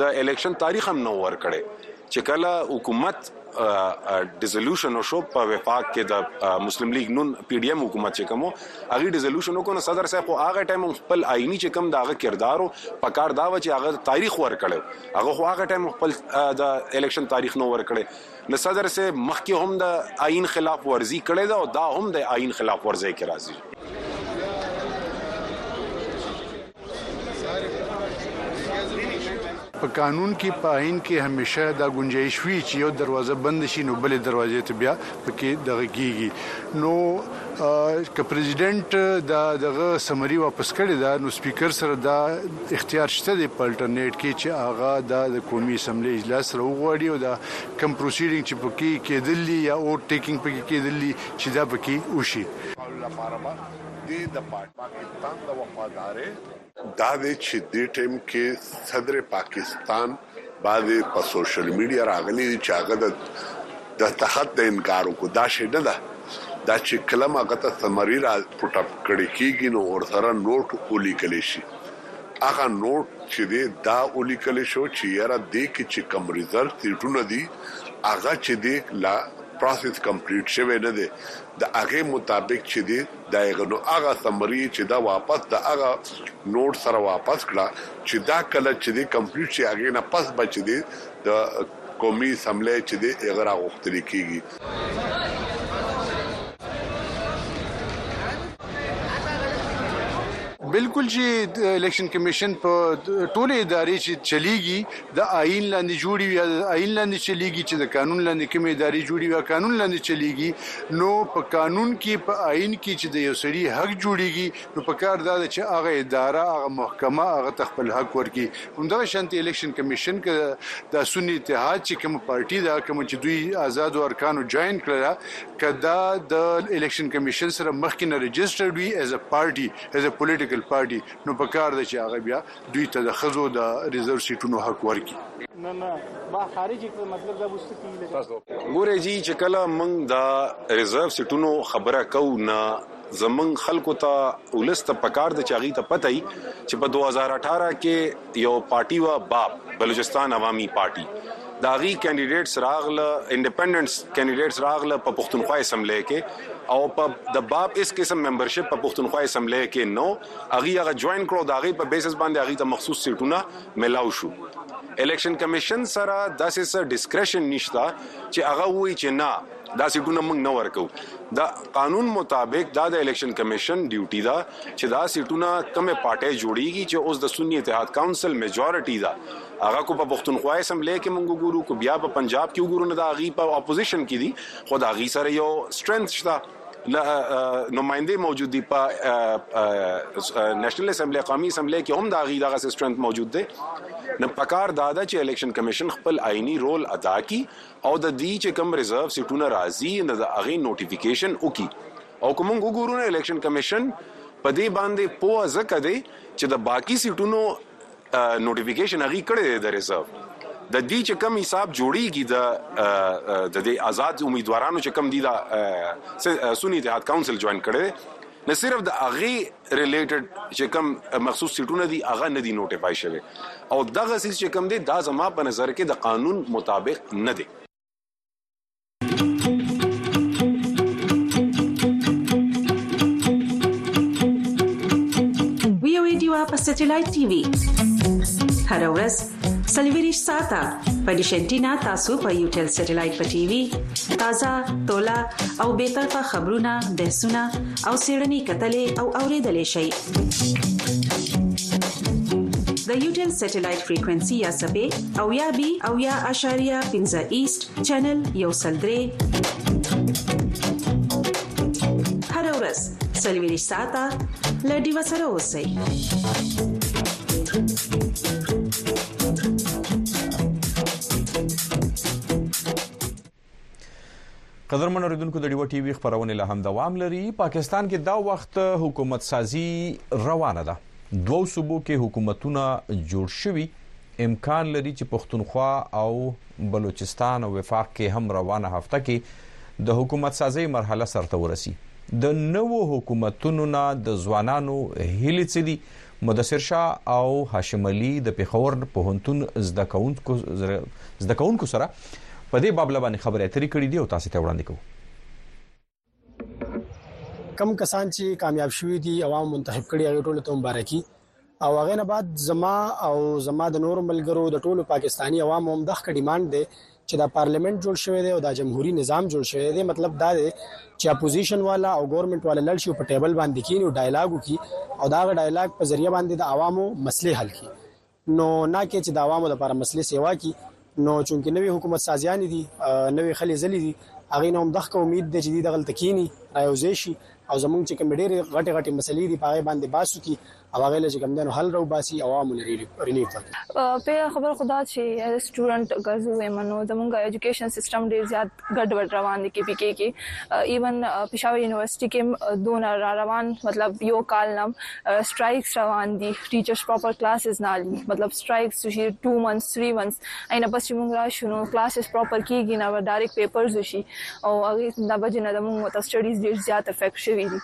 Speaker 23: د الیکشن تاریخ هم نه ور کړي چې کله حکومت ډیزولوشن وشو په وفاق کې د مسلم لیگ نون پی ډی ایم حکومت چې کومو هغه ډیزولوشن وکړو صدر صاحب خو هغه ټایم خپل آئینی چې کوم داغه کردارو په کار دا و چې هغه تاریخ ورکړو هغه خو هغه ټایم خپل د الیکشن تاریخ نو ورکړي نو صدر صاحب مخکې هم د آئین خلاف ورزي کړي دا او دا هم د آئین خلاف ورزي کې راځي
Speaker 24: په قانون کې په عین کې همیشه دا گنجائش وی چې یو دروازه بند شي نو بلې دروازې ته بیا پکې دغه کیږي نو که پریزیدنت دا دغه سمری واپس کړي دا نو سپیکر سره دا اختیار شته دی په الټرنیټ کې چې هغه دا د قومي اسمبلی اجلاس راوغواړي او دا کم پروسیډینګ چې پکې کېدلی یا اوټ ټیکینګ پکې کېدلی چې دا پکې وشي دی
Speaker 25: د پاکستان د وفادارۍ دا دی چې دې ټیم کې صدر پاکستان بعضې په سوشل میډیا راغلي دي چې هغه د د تخت د انکار وکړو دا شی نه ده دا چې کلم هغه ته سمری را پټپ کړي کیږي نو ور سره نوټ ولیکل شي هغه نوټ چې دی دا ولیکل شو چې یاره دې کې چې کم ریزلټ سیټونه دي هغه چې دی لا پروسس کمپلیټ شوی نه دی د هغه مطابق چی دی دایغه نو هغه سمری چی ده واپس د هغه نوډ سره واپس کړه چی دا کله چی دی کمپلیټ شی هغه نه پس به چی دی د قومی اسمبلی چی دی هغه را غوښتلی
Speaker 24: کیږی. بلکل چی الیکشن کمیشن په ټولی اداری چی چلیږی د آئين لاندې جوړې وي، د آئين لاندې چلېږي، چې د قانون لاندې کومې ادارې جوړې وي، قانون لاندې چلېږي، نو په قانون کې، په آئين کې چې د يو سړي حق جوړېږي، نو په کار دا ده چې هغه اداره، هغه محکمه هغه ته خپل حق ورکړي. همدغه شانتې الېکشن کمېشن که دا سني اتحاد چې کومه پارټي ده، کومه چې دوی آزادو ارکانو جائن کړله، که دا د الېکشن کمېشن سره مخکې نه رجسټرډ وي، اېز ا پارټي، اېز ا پولېټکل پارټي، نو په کار ده چې هغه بيا دوی ته د ښځو د ریزرو سیټونو حق ورکړي.
Speaker 23: ګوره جي چې کله موږ د ریزرو سیټونو خبره کوو نه زموږ خلکو ته ولس ته پکار ده چې هغوی ته پته وي چې په دوه زره اټاره کې یوه پارټي وه باپ بلوچستان عوامي پارټي د هغوی کینډیډیټس راغله انډیپنډنټس کینډیډیټس راغله په پښتونخوا اسمبلۍ کې او په د باپ هیڅ قسم ممبرشپ په پښتونخوا اسمبلۍ کې نه هغوی هغه جوائن کړو او د هغوی په بیسس باندې هغوی ته مخصوص سیټونه ملاؤ شو الیکشن کمیشن سره داسې څه ډسکریشن نشته چې هغه ووایي چې نه دا سیټونه موږ نه ورکو د قانون مطابق دا د الیکشن کمیشن ډیوټي ده چې دا سیټونه کمه پارټي جوړیږي چې اوس د سنی اتحاد کونسل میجورټي ده هغه کو په پښتونخوا اسمبلی کې موږ ګورو کو بیا په پنجاب کې ګورو نه دا غي په اپوزیشن کې دي خو دا غي سره یو سترنث شته نماینده موجود دي په نېشنل اسمبلی قومي اسمبلی کې هم دا غي دغه سټرنث موجود دی نو پکار دا ده چې الیکشن کمیشن خپل آئینی رول ادا کی او د دې چې کم ریزرو سیټونه راځي نو د هغه نوټیفیکیشن وکي او کوم وګورو نه الیکشن کمیشن په دې باندې پوه ځکه دی چې د باقی سیټونو نوټیفیکیشن هغه کړی دی د ریزرو د دې چې کم حساب جوړیږي د د دې آزاد امیدوارانو چې کم دي دا سونی اتحاد کونسل جوائن کړي نه صرف د اغه ریلیټډ چې کم مخصوص سیټونه دي اغه نه دي نوټیفای شوی او دغه سیس چې کم دي دا زما په نظر کې د قانون مطابق نه دي
Speaker 26: سټلایټ ټي وي هر ورځ سلویریش ساته په دیشنټینا تاسو په یو ټل سټلایټ په ټي وي تازه تولا او به طرفه خبرونه بحثونه او سیړنی کتلې او اوریدلې شي د یو ټل سټلایټ فریکوئنسي یا سبې او یا بي او یا اشاریه 15 ایست چینل یو سلدري هر ورځ سلوي ساته لډي وسره اوسئ
Speaker 1: قدرمن اوریدونکو د ډیو ټي وي خبرونه له هم دوام لري پاکستان کې دا وخت حکومت سازي روانه ده دوو صوبو کې حکومتونه جوړ شوي امکان لري چې پښتونخوا او بلوچستان او وفاق کې هم روانه هفته کې د حکومت سازۍ مرحله سرته ورسي د نوو حکومتونو نه د ځوانانو هلي څه دي مدثر شاه او هاشم علي د پیښور په هنتون زده کوونکو زده کوونکو سره په دې باب لبانې خبرې اترې کړې دي او تاسو ته وړاندې کوو
Speaker 7: کم کسان چې کامیاب شوي دي عوام منتخب کړي هغه ټول ته مبارکي او هغه نه بعد زما او زما د نور ملګرو د ټولو پاکستانی عوام هم د ښه ډیماند دی چې دا پارلیمنت جوړ شوی دی او دا جمهوریت نظام جوړ شوی دی مطلب دا دی چې اپوزیشن والا او ګورنمنت والا لړ شي په ټیبل باندې کینی او ډایلاګ وکړي او دا ډایلاګ په ذریعہ باندې د عوامو مسلې حل کړي نو نا کې چې د عوامو لپاره مسلې سېوا کړي نو چونکې نوي حکومت سازیانې دي نوي خلې ځلې دي هغې نه هم دغه امید دی چې دوی دغلته کینی رايوځای شي او زمونږ چې کوم ډېرې غټې غټې مسلې دي په هغې باندې باس وکړي او هغې له چې کوم دی نو حل راوباسي او عوامو له ریلیف
Speaker 27: ورکړي په خبر خدا چې ایز ا سټوډنټ ګرځو وایم نو زمونږ ایجوکیشن سیستم ډېر زیات ګډوډ روان دی کې پی کې کې ایون پېښور یونیورسيټي کې دون را روان مطلب یو کال نم سټرایکس روان دي ټیچرز پراپر کلاسز نه علي مطلب سټرایکس شي 2 منث 3 منث اينه پس موږ را شنو کلاسز پراپر کیږي نه ډایرک پیپرز شي او هغه د بجې نه د موږ ته سټډیز ډیر زیات افیکټ شوی دي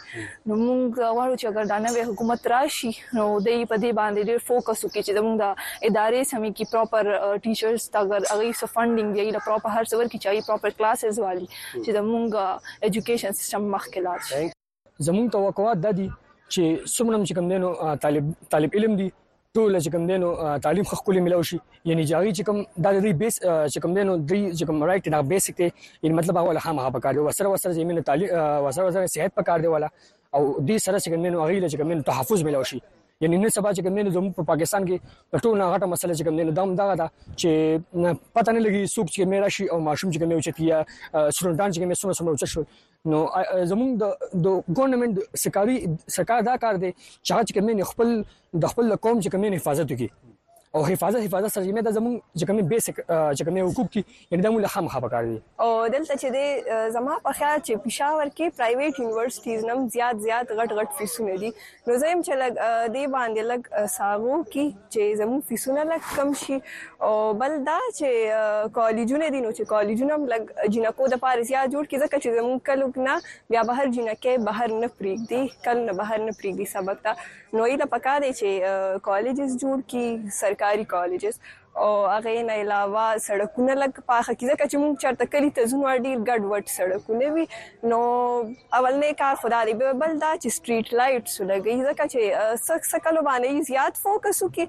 Speaker 27: نو موږ غواړو چې اگر دا نوې حکومت راشي نو د په دې باندې ډیر فوکس وکړي چې موږ د ادارې سمې کې پراپر ټیچرز ته اگر هغه څه فندینګ دی له پراپر هر څور کې چې پراپر کلاسز والی چې د موږ ایجوکیشن سیستم مخکې لاړ شي
Speaker 28: زموږ توقعات دا دي چې څومره چې کم دینو طالب طالب علم دي ټول چې کم دینو تعلیم خو کلی ملو شي یعنی جاغي چې کم د دې بیس چې کم دینو د چې کم رائټ نه بیسیک دی یعنی مطلب هغه له هغه پکار دی وسره وسره زمينه تعلیم وسره وسره صحت پکار دی ولا او دې سره چې کم دینو هغه له چې کم دینو تحفظ ملو شي یعنی نن سبا چې کوم نه زموږ په پاکستان کې ټول نه غټه مسله چې کوم نه دام دغه دا چې پته نه لګي سوق چې میرا شي او ماشوم چې کوم یو چتیا سټوډنټان چې کوم سمه سمه وچ شو نو زموږ د د ګورنمنت سکاري سکار دا کار دی چې هغه کوم نه خپل د خپل قوم چې کوم نه حفاظت وکړي او حفاظت حفاظت سره یې د زموږ چې کوم بیسیک چې کوم حقوق دي یعنی د مولا هم خبر کار دي
Speaker 27: او دلته چې د زما په خیال چې پېښور کې پرایویټ یونیورسيټیز نم زیات زیات غټ غټ فیسونه دي نو زه يم چې لګ دی باندې لګ ساغو کی چې زمو فیسونه لګ کم شي او بل دا چې کالجونه دي نو چې کالجونه هم لګ جنکو د پاره زیات جوړ کی ځکه چې زمو کلوک نه بیا به هر جنکه بهر نه پریږدي کل نه بهر نه پریږدي سبق ته نو یې د پکا دی چې کالجز جوړ کی سرکاري کالجز او هغه نه علاوه سړکونه لګ پاخه کی ځکه چې موږ چرته کلی ته ځو نو ډیر ګډ وډ سړکونه وي نو اول نه کار خدای دی به بل دا چې سټریټ لایټس لګي ځکه چې سک سکلو باندې زیات فوکس وکي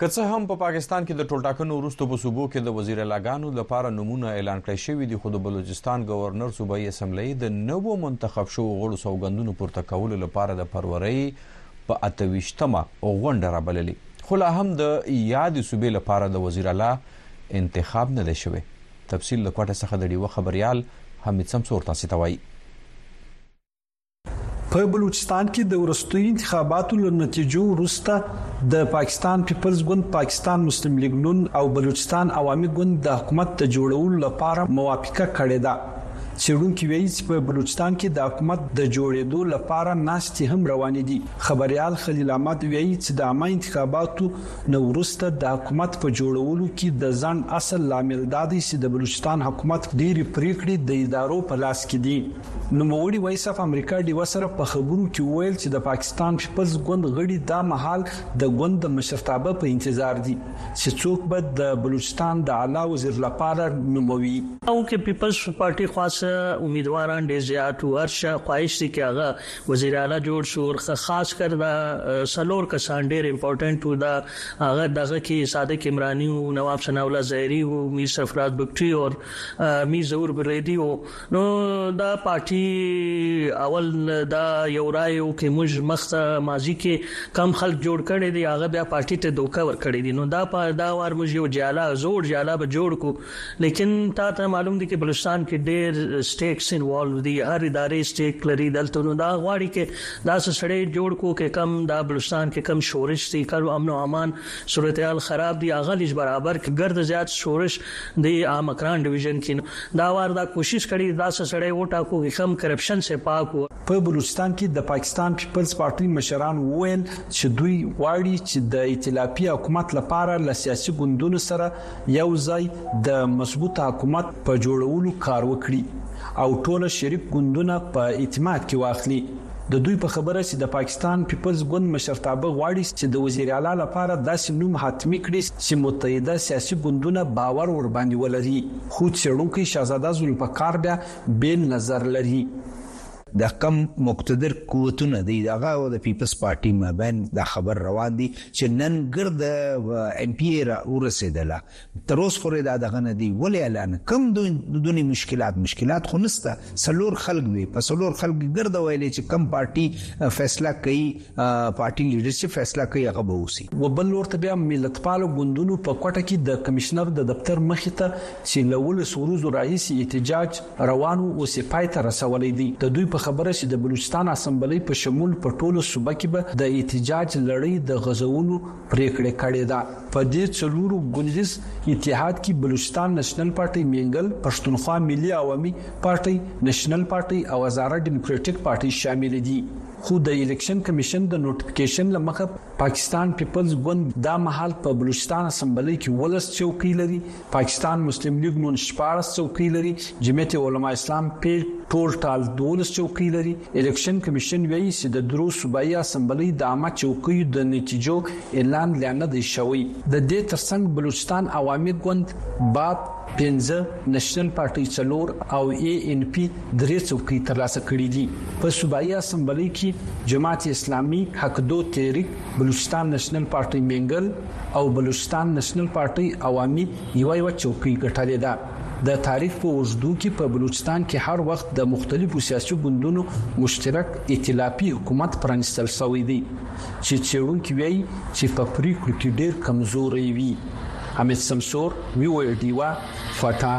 Speaker 1: که څه هم په پاکستان کې د ټولټاکنو وروسته په صوبو کې د وزیر لاګانو لپاره نمونه اعلان کړی شوی دی خو د بلوچستان گورنر صوبایي اسمبلی د نوو منتخب شو غړو سوګندونو پورته کولو لپاره د فروری په 28مه غونډه را بللې خو لا هم د یادې صوبې لپاره د وزیراعلی انتخاب نه دی شوی. تفصیل د کوټې څخه د ډیوه خبریال حمید سمسور تاسې ته وایي.
Speaker 10: په بلوچستان کې د وروستیو انتخاباتو له نتیجو وروسته د پاکستان پیپلز ګوند، پاکستان مسلم لیګ نون او بلوچستان عوامي ګوند د حکومت د جوړولو لپاره موافقه کړې ده. څېړونکي وایي چې په بلوچستان کې د حکومت د جوړېدو لپاره ناستې هم روانې دي. خبریال خلیل احمد وایي چې د عامه انتخاباتو نه وروسته د حکومت په جوړولو کې د ځنډ اصل لامل دا دی چې د بلوچستان حکومت ډېرې پرېکړې د ادارو په لاس کې دي. نوموړي وایس اف امریکا ډیوه سره په خبرو کې وویل چې د پاکستان پیپلز ګوند غړي دا مهال د ګوند د مشرتابه په انتظار دي چې څوک به د بلوچستان د اعلی وزیر لپاره نوموي.
Speaker 29: هغه وایي چې د پیپلز پارټي خواڅخه امیدواران ډېر زیات وو، هر چا خواهش دی چې هغه وزیراعلی جوړ شو خاص کر دا څلور کسان ډیر امپورټنټ وو دا هغه دغه کې صادق عمرانی وو نواب ثنا الله زهری وو میر سرفراز بکټی او میر ظهور بریدی وو نو دا پارټي اول دا یو رائے او کې موږ مخته ماضی کې کم خلک جوړ کړي دي هغه بیا پارټي ته دوکه ور کړی دي نو دا دا وار موږ یو جاله زوړ جاله به جوړ کو لیکن تاته معلوم دی که بلوچستان کې ډیر سټیکس انوالو دی هر ادارې سټیک لري دلته نو دا غواړي کې داسې سړی جوړ کو کې کم دا بلوچستان کې کم شورش دی کم امن او امان صورتحال خراب دی هغه لږ برابر کې ګرد زیات شورش دی آمکران ډیویژن کې دا وار دا کوشش کړي داسې سړی وټاکو کې کم کرپشن سه پاکو
Speaker 10: په بلوچستان کې د پاکستان پیپلز پارټۍ مشران وویل چې دوی غواړي چې د ائتلافي حکومت لپاره له سیاسي ګوندونو سره یو ځای د مضبوط حکومت په جوړولو کار وکړي او ټوله شریک ګوندونه په اعتماد کې واخلي د دوی په خبره چې د پاکستان پیپلز ګوند مشرتابه غواړي چې د وزیر اعلی لپاره داسې نوم حتمي کړي چې متحده سیاسي ګوندونه باور ورباندې ولري خو څېړونکی شهزاده ذوالفقار بیا بیل نظر لری
Speaker 30: دا کم مقتدر قوتونه دی دغه او د پیپلز پارټي مابین دا خبر روان دی چې نن ګرد ایم پی ای را ورسېدله تر اوس پورې دا دغه نه دی ولې اعلان کم دونی مشکلات مشکلات خو نسته څلور خلک وي په څلور خلک ګرد ویلې چې کم پارټي فیصله کوي پارټي لیډر چې فیصله کوي هغه به اوسي.
Speaker 10: و بل لور ته بیا ملتپالو ګوندونو په کوټه کې د کمشنر د دفتر مخې ته چې له ولس ورځو راهیسې احتجاج روان و اوس یې پای ته رسولی دی. د دوی په خبره چې د بلوچستان اسمبلۍ په شمول په ټوله صوبه کې به د احتجاج لړۍ د غځولو پرېکړه کړې ده. په دې څلورو ګوندیز اتحاد کې بلوچستان نشنل پارټۍ، مینګل، پښتونخوا ملي عوامي پارټۍ، نشنل پارټۍ او هزاره ډیموکراټیک پارټۍ شاملې دي. خو د الیکشن کمیشن د نوټیفیکیشن له مخه پاکستان پیپلز ګوند دا مهال په بلوچستان اسمبلۍ کې ولس چوکۍ لري پاکستان مسلم لیګ نون 14 چوکۍ لري جمعیت علما اسلام پی ټول ټال 12 چوکۍ لري الیکشن کمیشن وایي چې د درو صوبایي اسمبلۍ د عامه چوکیو د نتیجو اعلان لا نه دی شوی د دې ترڅنګ بلوچستان عوامي ګوند باب پنځه، نشنل پارټۍ څلور او ای ان پي درې څوکۍ ترلاسه کړې دي. په صوبايي اسمبلۍ کې جماعت اسلامي، حق دو تحریک، بلوچستان نشنل پارټۍ مېنګل او بلوچستان نشنل پارټۍ عوامي یوه یوه چوکۍ ګټلې ده. د تاریخ په اوږدو کې په بلوچستان کې هر وخت د مختلفو سیاسي ګوندونو مشترک ائتلافي حکومت پرانیستل شوی دی چې څېړونکي وایي چې په پرېکړو کې ډېر کمزوری وي. حمید سمسور ویوئ ډیوه فټا.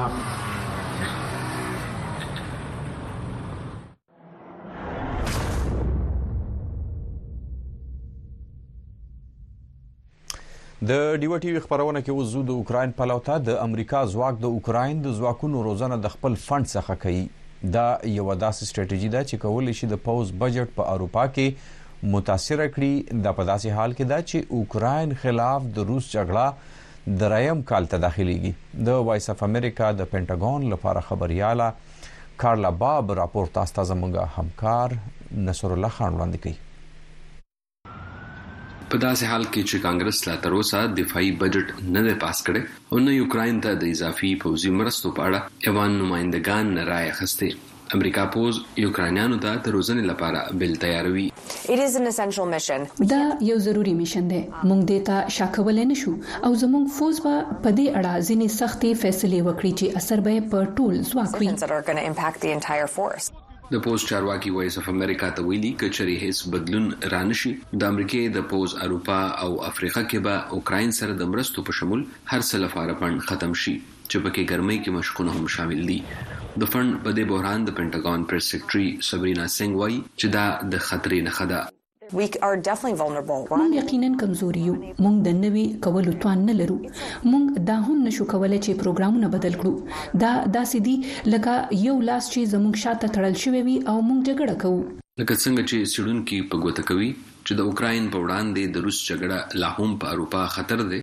Speaker 1: د ډیو ټي وي خبرونه کې اوس د اوکرين پلو ته د امریکا ځواک د اوکرين د ځواکونو روزنه د خپل فند څخه کوي دا یو داسې ستراتیژي ده چې کولای شي د پوز بجټ په اروپا کې متاثره کړي، دا په داسې حال کې ده چې اوکراین خلاف د روس جګړه دریم کال ته داخلیږي. د وایس اف امریکا د پنټاګون لپاره خبریاله کارلا باب راپور تاسو ته زموږ همکار نصرالله خان وړاندې کوي.
Speaker 31: په داسې حال کې چې کانګرس لا تر اوسه دفاعي بجټ نه دی پاس کړی او نه یې اوکراین ته د اضافي پوځي مرستو په اړه افغان نمایندګان رایه اخیستې، امریکا پوځ یوکراینیانو ته د روزنې لپاره بل تیاروي.
Speaker 32: دا یو ضروري مشن دی، موږ دې ته شا کولی نه شو او زموږ فوځ به په دې اړه ځینې سختې فیصلې وکړي چې اثر به یې په ټول ځواک وي.
Speaker 31: د پوځ چارواکي وایس اف امریکا ته ویلي، که چېرې هېڅ بدلون را نه شي، د امریکې د پوځ اروپا او افریقا کې به اوکراین سره د مرستو په شمول هر څه لفاره پڼ ختم شي. چې په کې ګرمۍ کې مشقونه هم شامل دي. د فنډ په دې بحران د پنټاګون پریس سیکرټري سبرینا سینګ وايي چې دا د خطرې نښه ده.
Speaker 32: موږ یقیناً کمزوري یو. موږ د نوي کولو توان نه لرو. موږ دا هم نشو کولی چې پروګرامونه بدل کړو. دا داسې دي لکه یو لاس چې زموږ شا ته تړل شوی وي او موږ جګړه کوو.
Speaker 31: لکه څنګه چې څېړونکي په ګوته کوي چې د اوکراین په وړاندې د روس جګړه لا هم په اروپا خطر دی.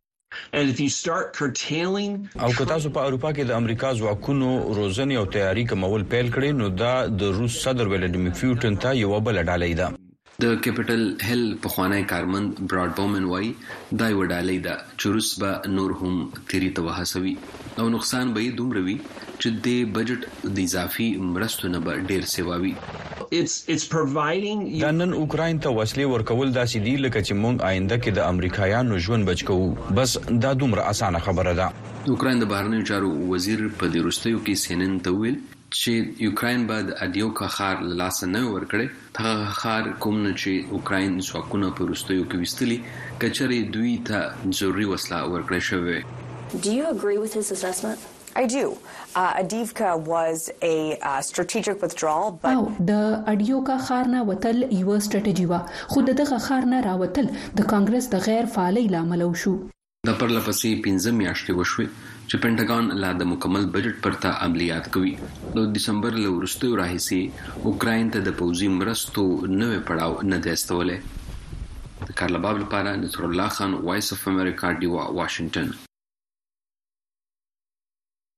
Speaker 1: او که تاسو په اروپا کې د امریکا ځواکونو روزنې او تیاری کمول پیل کړئ نو دا د روس صدر ولادیمیر فیوټن ته یوه بله ډالۍ ده.
Speaker 31: د کیپیټل هیل پخوانی کارمند براډ بومن وایي، دا یوه ډالۍ ده چې روس به نور هم تیری ته وهڅوي. او نقصان به یې دومره وي چې دې بجټ د اضافي مرستو نه به
Speaker 33: ډېر سېوا وي.
Speaker 1: دا نن اوکراین ته وسلې ورکول داسې دي لکه چې موږ آینده کې د امریکایانو ژوند بچ کوو، بس دا دومره اسانه خبره ده.
Speaker 31: د اوکراین د بهرنیو چارو وزیر په دې وروستیو کې سي ان ان ته وویل، چي يوکراين به د اديوکا ښار له لاسه نه وی ورکړی، هغه ښار کوم نه چي اوکراين ځواکونه په وروستيو کي ويستلي، که چيري دوي ته ضروري وسله ورکړی شوی وی.
Speaker 34: Do you agree with his assessment? I do. Adivka was a strategic withdrawal but.
Speaker 32: او د اډيوکا ښار نه وتل يوه ستراتيژي وه، خو د دغه ښار نه راوتل د کانګرس د غير فعالۍ له امله
Speaker 31: وشو. دا پرله پسې پنځه میاشتې وشوې چې پنټاګان لا د مکمل بجټ پرته عملیات کوي. د دسمبر له وروستیو راهیسې اوکراین ته د پوځي مرستو نوی پړاو نه دی استولی. د کارلباب لپاره نصرالله خان وایس اف امریکا
Speaker 21: ډیوه واشنګټن.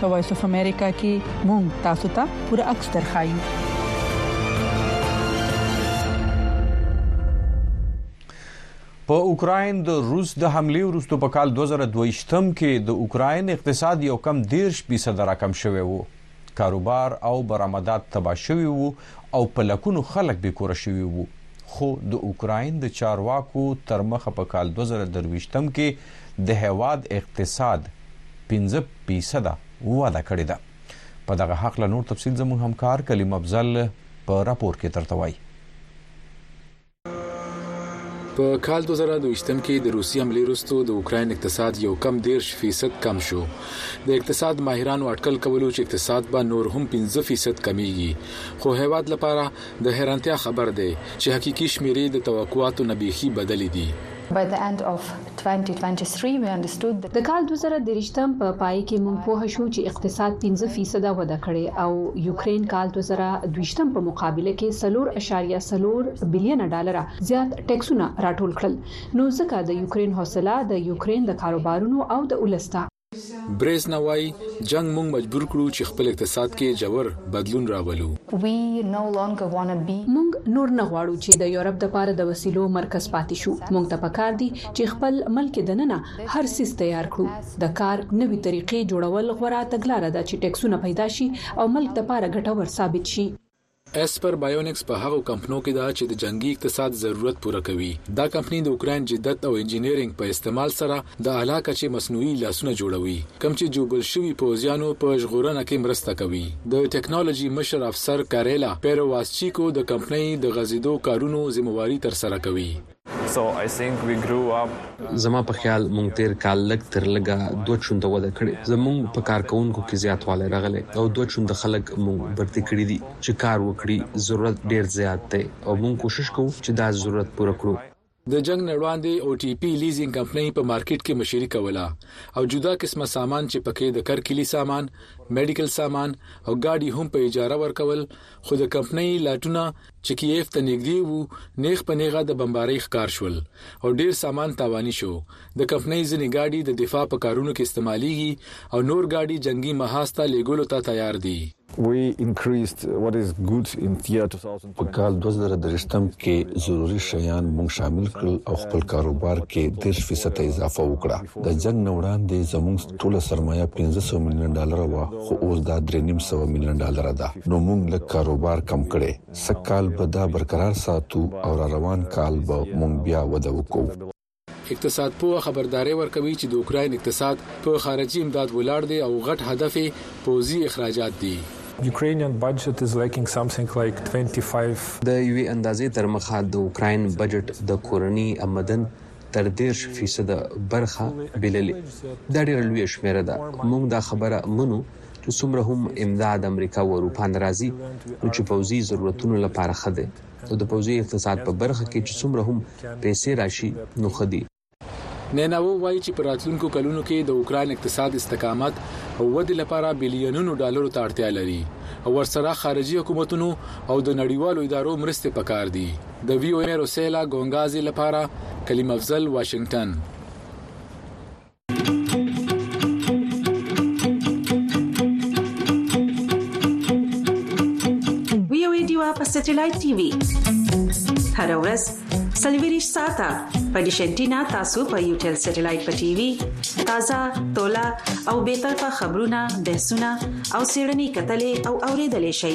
Speaker 21: په وایس اف امریکا کې مونږ تاسو ته پوره عکس درخایو
Speaker 1: په اوکراین د روس د حمله وروسته په کال 2022 کې د اوکراین اقتصاد یو کم 10% راکم شوی وو کاروبار او برآمدات تباه شوي وو او په لکونو خلک بې کوره شوي وو، خو د اوکراین د چارواکو ترمخه په کال دوه زره درویشتم کې د هیواد اقتصاد پنځه فیصده وده کړې ده. په دغه هکله نور تفصیل زموږ همکار کلیم افضل په راپور کې درته وایي.
Speaker 35: په کال 2020 کې د روسي حملې وروسته د اوکرين اقتصاد یو کم 10% کم شو د اقتصاد ماهرانو اټکل کولو چې اقتصاد به نور هم 15% کمیږي خو هیواد لپاره د حیرانتیا خبر دی چې حقيقي شمیرې د توقعاتو نه بيخي بدلې دي
Speaker 32: By the end of د کال دوه زره درویشتم په پای کې موږ پوه شو چې اقتصاد پنځه فیصده وده کړې او یوکرین کال دوه زره دویشتم په مقابله کې څلور اعشاریه څلور بلیونه ډالره زیات ټکسونه راټول کړل نو ځکه د یوکرین حوصله د یوکرین د کاروبارونو او د ولس
Speaker 35: د برېزنا وايي، جنګ موږ مجبور کړو چې خپل اقتصاد کې ژور بدلون راولو.
Speaker 32: موږ نور نه غواړو چې د یورپ دپاره د وسیلو مرکز پاتې شو. موږ ته په کار دي چې خپل ملک دننه هر څیز تیار کړو. د کار نوي طریقې جوړول غوره تګلاره ده چې ټکسونه پیدا شي او ملک دپاره ګټور ثابت شي.
Speaker 35: اسپر بایونکس په هغو کمپنو کې ده چې د جنګي اقتصاد ضرورت پوره کوي. دا کمپني د اوکراین جدت او انجینیرنګ په استعمال سره د اعلی کچې مصنوعي لاسونه جوړوي، کوم چې ژوبل شوي پوځیانو په ژغورنه کې مرسته کوي. د ټکنالوژي مشر افسر کاریلا پیروواسچیکو د کمپنۍ د غځیدو کارونو ذمه واري ترسره کوي.
Speaker 31: زما په خیال موږ تېر کال لږ تر لږه دوه چنده وده کړې، زموږ په کارکوونکو کې زیاتوالی راغلی او دوه چنده خلک موږ بړتي کړي دي چې کار وکړي، ضرورت ډېر زیات دی او موږ کوشش کوو چې دا ضرورت پوره کړو.
Speaker 35: د جنګ نه وړاندې او ټي پي لیزینګ کمپنۍ په مارکیټ کې مشري کوله او جدا قسمه سامان چې پکې د کر کلي سامان، مېډیکل سامان او ګاډي هم په اجاره ورکول خو د کمپنۍ لاټونه چې کییف ته نېږدې وو، نېغ په نېغه د بمبارۍ ښکار شول او ډېر سامان تاواني شو. د کمپنۍ ځینې ګاډي د دفاع په کارونو کې استعمالېږي او نور ګاډي جنګي محاذ ته لېږلو ته تیار دي.
Speaker 36: په کال دوه زره درویشتم کې ضروري شیان موږ شامل کړل او خپل کاروبار کې دېرش فیصده اضافه وکړه. د جنګ نه وړاندې زمونږ ټوله سرمایه پنځه سوه میلیونه ډالره وه خو اوس دا درې نیم سوه میلیونه ډالره ده نو مونږ لږ کاروبار کم کړی سږ کال به دا برقرار ساتو او را روان کال به مونږ بیا وده وکړو.
Speaker 35: اقتصاد پوه خبرداری ورکوي چې د اوکراین اقتصاد په خارجي امداد ولاړ دی او غټ هدف یې پوځي اخراجات دي.
Speaker 31: د یوې اندازې ترمخه د اوکراین بجټ د کورني امدن تر دېرش فیصده برخه بېللې. دا ډېره لویه شمېره ده. موږ دا خبره منو چې څومره هم امداد امریکا او اروپا نه راځي نو چې پوځي ضرورتونو لپاره ښه دی او د پوځي اقتصاد په برخه کې چې څومره هم پیسې راشي نو ښه
Speaker 35: دي. نیناوو وايي چې په راتلونکو کلونو کې د اوکراین اقتصاد استقامت او ودې لپاره بلیونونو ډالرو ته اړتیا لري او ورسره خارجي حکومتونو او د نړیوالو ادارو مرستې پکار دي. د وي او اې روسیلا ګونګازي لپاره کلیم افضل
Speaker 26: واشنګټن. سټلایټ ټي وي هر ورځ سلویریش ساته په ډیشنټینا تاسو په یو ټل سټلایټ په ټي وي تازه تولا او به طرفه خبرونه بحثونه او سیړنی کتلې او اوریدلې شي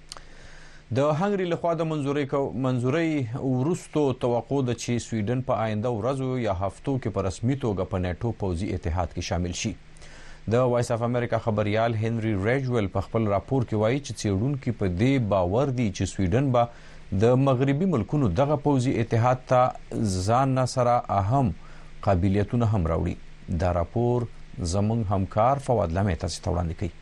Speaker 26: د
Speaker 1: هنګري لخوا د منزوري منزوري ورستو توقع ده چې سویډن په آینده ورځو یا هفتو کې په رسمي توګه په ناتو پوځي اتحاد کې شامل شي د وایس اف امریکا خبريال هنري ریجویل په خپل راپور کې وایي چې څېړونکو په دې باور دي چې سویډن به د مغربي ملکونو دغه پوځي اتحاد ته ځان سره اهم قابلیتونه هم راوړي دا راپور زمونږ همکار فواد لمه تاسو ته وړاندې کوي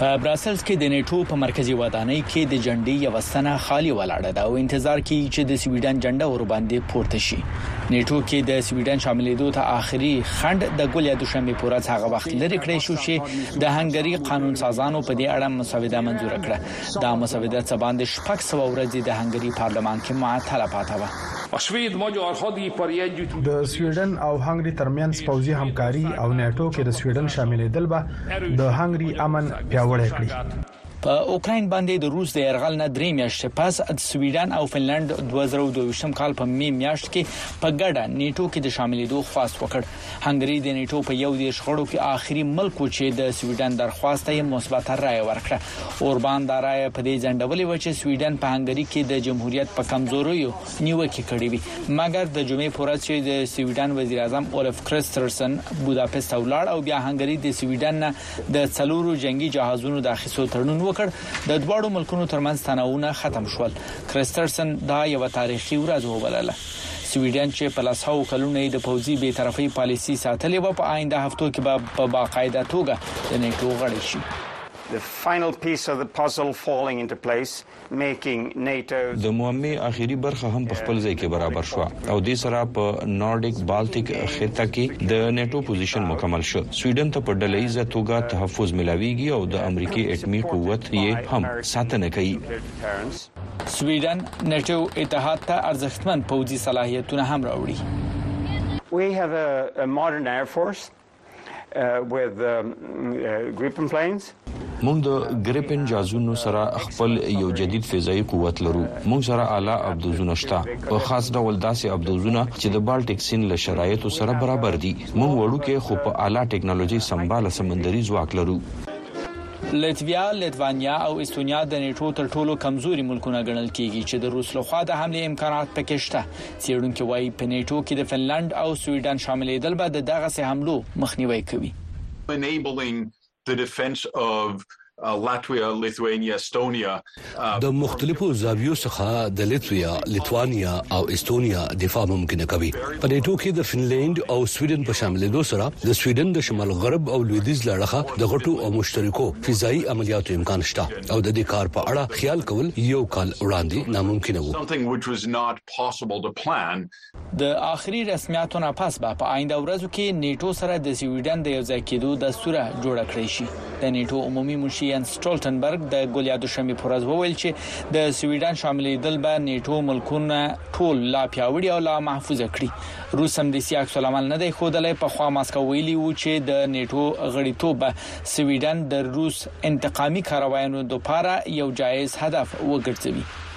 Speaker 37: په براسلز کې د نیټو په مرکزی ودانۍ کې د جنډي یو سنه خالی ولاړه ده او انتظار کوي چې د سویډن جنډه ور باندې پورته شي نیټو کې د سویډن شاملېدو ته آخري خند د ګل یا دوشنبه پورز هغه وخت لري کړی شو چې د هنګری قانون سازانو په دې اړه مسوده منزور کړه دا مسوده څه باندې شپږ سو ورځې د هنګری پارلمان کې معطله پاتې و
Speaker 38: د سویډن او هنګري ترمنځ پوځي همکاري او ناټو کې د سویډن شاملېدل به د هنګري امن پیاوړی کړي.
Speaker 37: په اوکراین باندې د روس د یرغل نه درې میاشتې پس سویډن او فنلنډ دوه زره او دوه ویشت کال په مې میاشت کې په ګډه نېټو کې د شاملېدو خواست وکړ. هنګري د نیټو په یو دیرش غړو کې آخري ملک و چې د سویډن درخواست ته یې مثبت رائے ورکړه. اوربان دا رائے په دې ځنډولې وه چې سویډن په هنګري کې د جمهوریت په کمزوریو نیوکې کړې وي مګر د جمعې په ورځ چې د سویډن وزیراعظم اولف کریسترسن بوداپست ته ولاړ او بیا هنګري د سویډن نه د څلورو جنګي جهازونو د اخیستو تړون وکړ د دواړو ملکونو ترمنځ تناوونه ختم شول کریسترسن دا یوه تاریخي ورځ وبلله. سویډن چې په لسهاوو کلونو یې د پوځي بې طرفۍ پالیسي ساتلې وه، په آینده هفتو کې به په باقاعده توګه د نېټو غړی شي.
Speaker 39: د معمې اخري برخه هم په خپل ځای کې برابر شوه او دې سره په نارډیک بالتیک خطه کې د نېټو پوزیشن مکمل شو. سویډن ته په ډله ییزه توګه تحفظ ملاوېږي او د امریکې اټمي قوت یې هم ساتنه کوي.
Speaker 37: سویډن نټو اتحاد ته ارزښتمن پوځي صلاحیتونه هم راوړي.
Speaker 40: We have a, a modern air force uh, with um, uh, Gripen planes.
Speaker 39: مونږ د ګریپن جازونو سره خپل یو جدید فضایی قوت لرو مونږ سره اعلی ابدوزونه شته په خاص ډول داسې ابدوزونه چې د بالټیک سین له شرایطو سره برابر دي مونږ وړوکې خو په اعلی ټکنالوژي سمباله سمندري ځواک لرو
Speaker 37: لتویا، لتوانیا او استونیا د نیټو تر ټولو کمزوري ملکونه ګڼل کېږي چې د روس لخوا د حملې امکانات پکې شته. څېړونکي وايي، په نیټو کې د فنلنډ او سویډن شاملېدل به د دغسې حملو مخنیوی کوي.
Speaker 41: enabling the defense of Latvia, Lithuania, Estonia
Speaker 42: د مختلفو زاویو څخه د لیتویا، لیتوانیا او استونیا دفاع ممکنه کوي. په نېټو کې د فنلنډ او سویډن په شاملېدو سره د سویډن د شمال غرب او لویدیځ له اړخه د غټو او مشترکو فضايي عملیاتو امکان شته او د دې کار په اړه خیال کول یو کال وړاندې ناممکنه وو.
Speaker 41: وکړ.
Speaker 37: د اخري رسمیاتو نه پس به په آینده ورځو کې نیټو سره د سویډن د یو ځای کېدو دستوره جوړه کړی شي. د نیټو عمومي منشي ینس سټولټنبرګ د ګلیا دوشنبې پر ورځ وویل چې د سویډن شاملېدل به نیټو ملکونه ټول لا پیاوړي او لا محفوظه کړي. روس سمدستي عکس العمل نه دی ښودلی. پخوا ماسکو ویلي وو چې د نیټو غړیتوب به سویډن د روس انتقامي کاروایانو لپاره یو جایز هدف وګرځوي.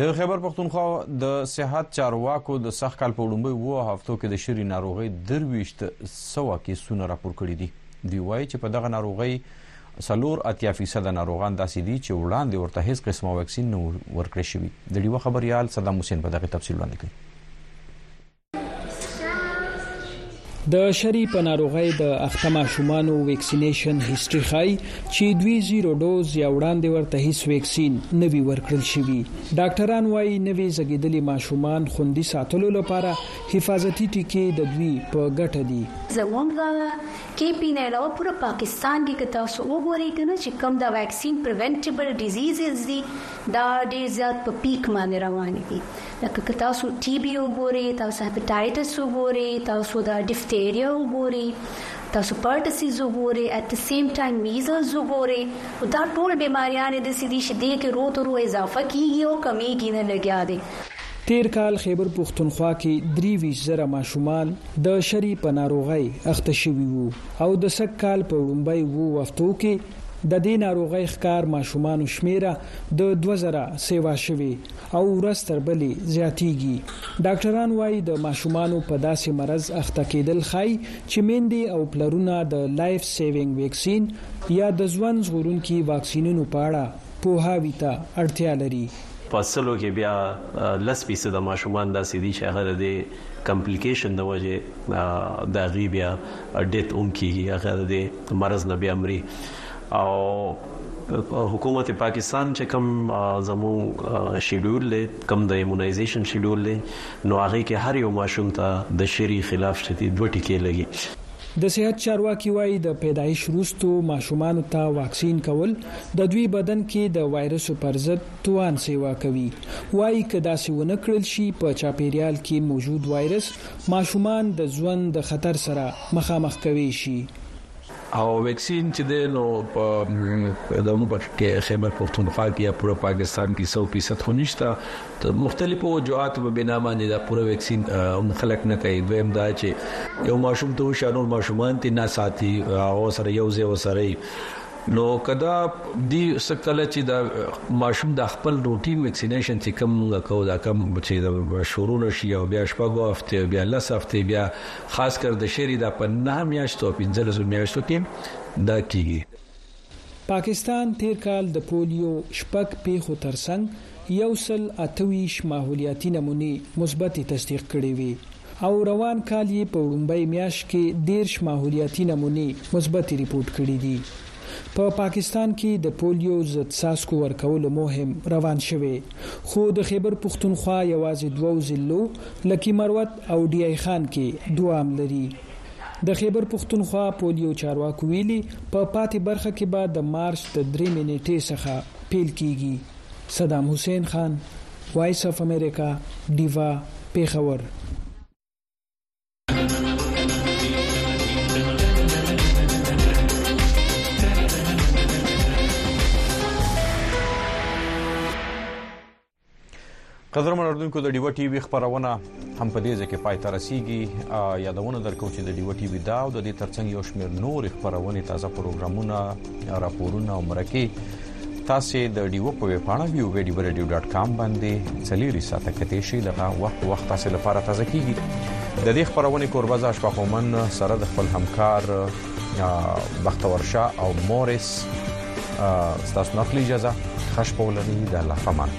Speaker 37: د
Speaker 1: خیبر پښتونخوا د صحت چارواکو د سخت کال په وړاندې وو هفتو کې د شری ناروغي درويشت سوا کې سونه راپور کړی دي دی وایي چې په دغه ناروغي سلور اتیا فیصد ناروغان داسې دي چې وړاندې ورته هیڅ قسمه واکسین نه ورکړی شوی د ډیوه خبريال صدام حسین په دغه تفصیل وړاندې کړي
Speaker 43: د شری په ناروغۍ د اخته ماشومانو ویکسینیشن هیستوري ښایي چې دوی زیرو ډوز یا وړاندې ورته هیڅ ویکسین نه وی ورکړل شوی ډاکټران وایي نوی زګیدلی ماشومان خوندي ساتلو لپاره حفاظتي ټیکې د دوی په ګټه دي
Speaker 44: زمونږ کې پی نه علاوه پر پاکستان کې که تاسو وګورئ کنه چې کوم دا ویکسین پریونټیبل ډیزیزز دي دا ډیر زیات په پیک باندې روان دي لکه که تاسو ټي بي وګوري تاسو هپټایټس وګوري تاسو د ډیفتیریا وګوري تاسو پرټسیز وګوري ات د سیم ټایم میزلز وګوري او دا ټول بیماریان د سې دي چې دې کې رو تر رو اضافه کیږي او کمیږي نه لګیا دي
Speaker 43: تیر کال خیبر پښتونخوا کې درې ویشت زره ماشومان د شری په ناروغۍ اخته شوي وو او د سږ کال په وړومبۍ اوو هفتو کې د دې ناروغۍ ښکار ماشومانو شمېره د دوه زره سېوا شوې او ورځ تر بلې زیاتېږي. ډاکټران وايي، د ماشومانو په داسې مرض اخته کېدل ښايي چې میندې او پلرونه د لایف سیوینګ ویکسین یا د زوند ژغورونکي واکسینونو په اړه پوهاوي ته اړتیا لري.
Speaker 45: په سلو کې بیا لس فیصده ماشومان داسې دي چې هغه د دې کمپلیکیشن د وجې د هغوی بیا ډیت هم کېږي، هغه د دې مرض نه بیا مري او حکومت پاکستان چې کوم زموږ شیډول دی کوم د ایمونایزیشن شیډول دی نو هغه کې هر یو ماشوم ته د شری خلاف چې دی دوه ټیکې لګي.
Speaker 43: د صحت چارواکي وايي د پیدایش وروسته ماشومانو ته واکسین کول د دوی بدن کې د وایرسو پر ضد توان سیوا کوي. وايي که داسې ونه کړل شي په چاپیریال کې موجود وایرس ماشومان د ژوند د خطر سره مخامخ کوی شي.
Speaker 46: او ویکسین چې دی نو په دغه په خیبر پښتونخوا کې یا پوره پاکستان کې سو فیصد خو نشته ته مختلفو وجوهاتو په بنا باندې دا پوره ویکسین هم خلک نه کوي دویم دا چې یو ماشوم ته وشا نور ماشومان تی نه ساتي او سره یو ځای وسره نو کدا دی سکل چې دا ماشوم د خپل روټین ویکسینیشن چې کوم موږ کو دا کوم چې د شروع نشي او بیا شپږو هفته بیا لس هفته بیا خاص کر د شری دا په نهه میاشتو او پنځلسو میاشتو کې دا کیږي.
Speaker 43: پاکستان تېر کال د پولیو شپږ پېښو ترڅنګ یو سل اته ویشت ماحولیاتي نمونې مثبتې تصدیق کړې وې او روان کال یې په وړومبۍ میاشت کې دېرش ماحولیاتي نمونې مثبتې رپورټ کړې دي. په پاکستان کې د پولیو ضد څاڅکو ورکولو موهم روان شوې خو د خېبر پښتونخوا یوازې دوو ضلعو لکي مروت او ډیای خان کې دوام لري. د خېبر پښتونخوا پولیو چارواکو ویلي په پاتې برخه کې به د مارچ د درېمې نېټې څخه پېل کېږي. صدام حسېن خان، وایس اف امریکا، ډیوه، پېښور.
Speaker 1: قدر منوردونکو د ډیو ټي وي خبرونه هم په دې ځکه پای ته رسیدي یادونه درکو چې د ډیو ټي وي دا او د دې ترڅنګ یو شمېر نور خبرونه تازه پروګرامونه راپورونه او مرکه تاسې د ډیوه په ویبپاڼه www.radioradio.com باندې چلیري ساته کتې شي دغه وخت وخت تاسو لپاره تازه کیږي د دې خبرونه کوربه ځاش په خومن سره د خپل همکار بختور شاه او مورس تاسو نقلی اجازه خش پولنی د لفمان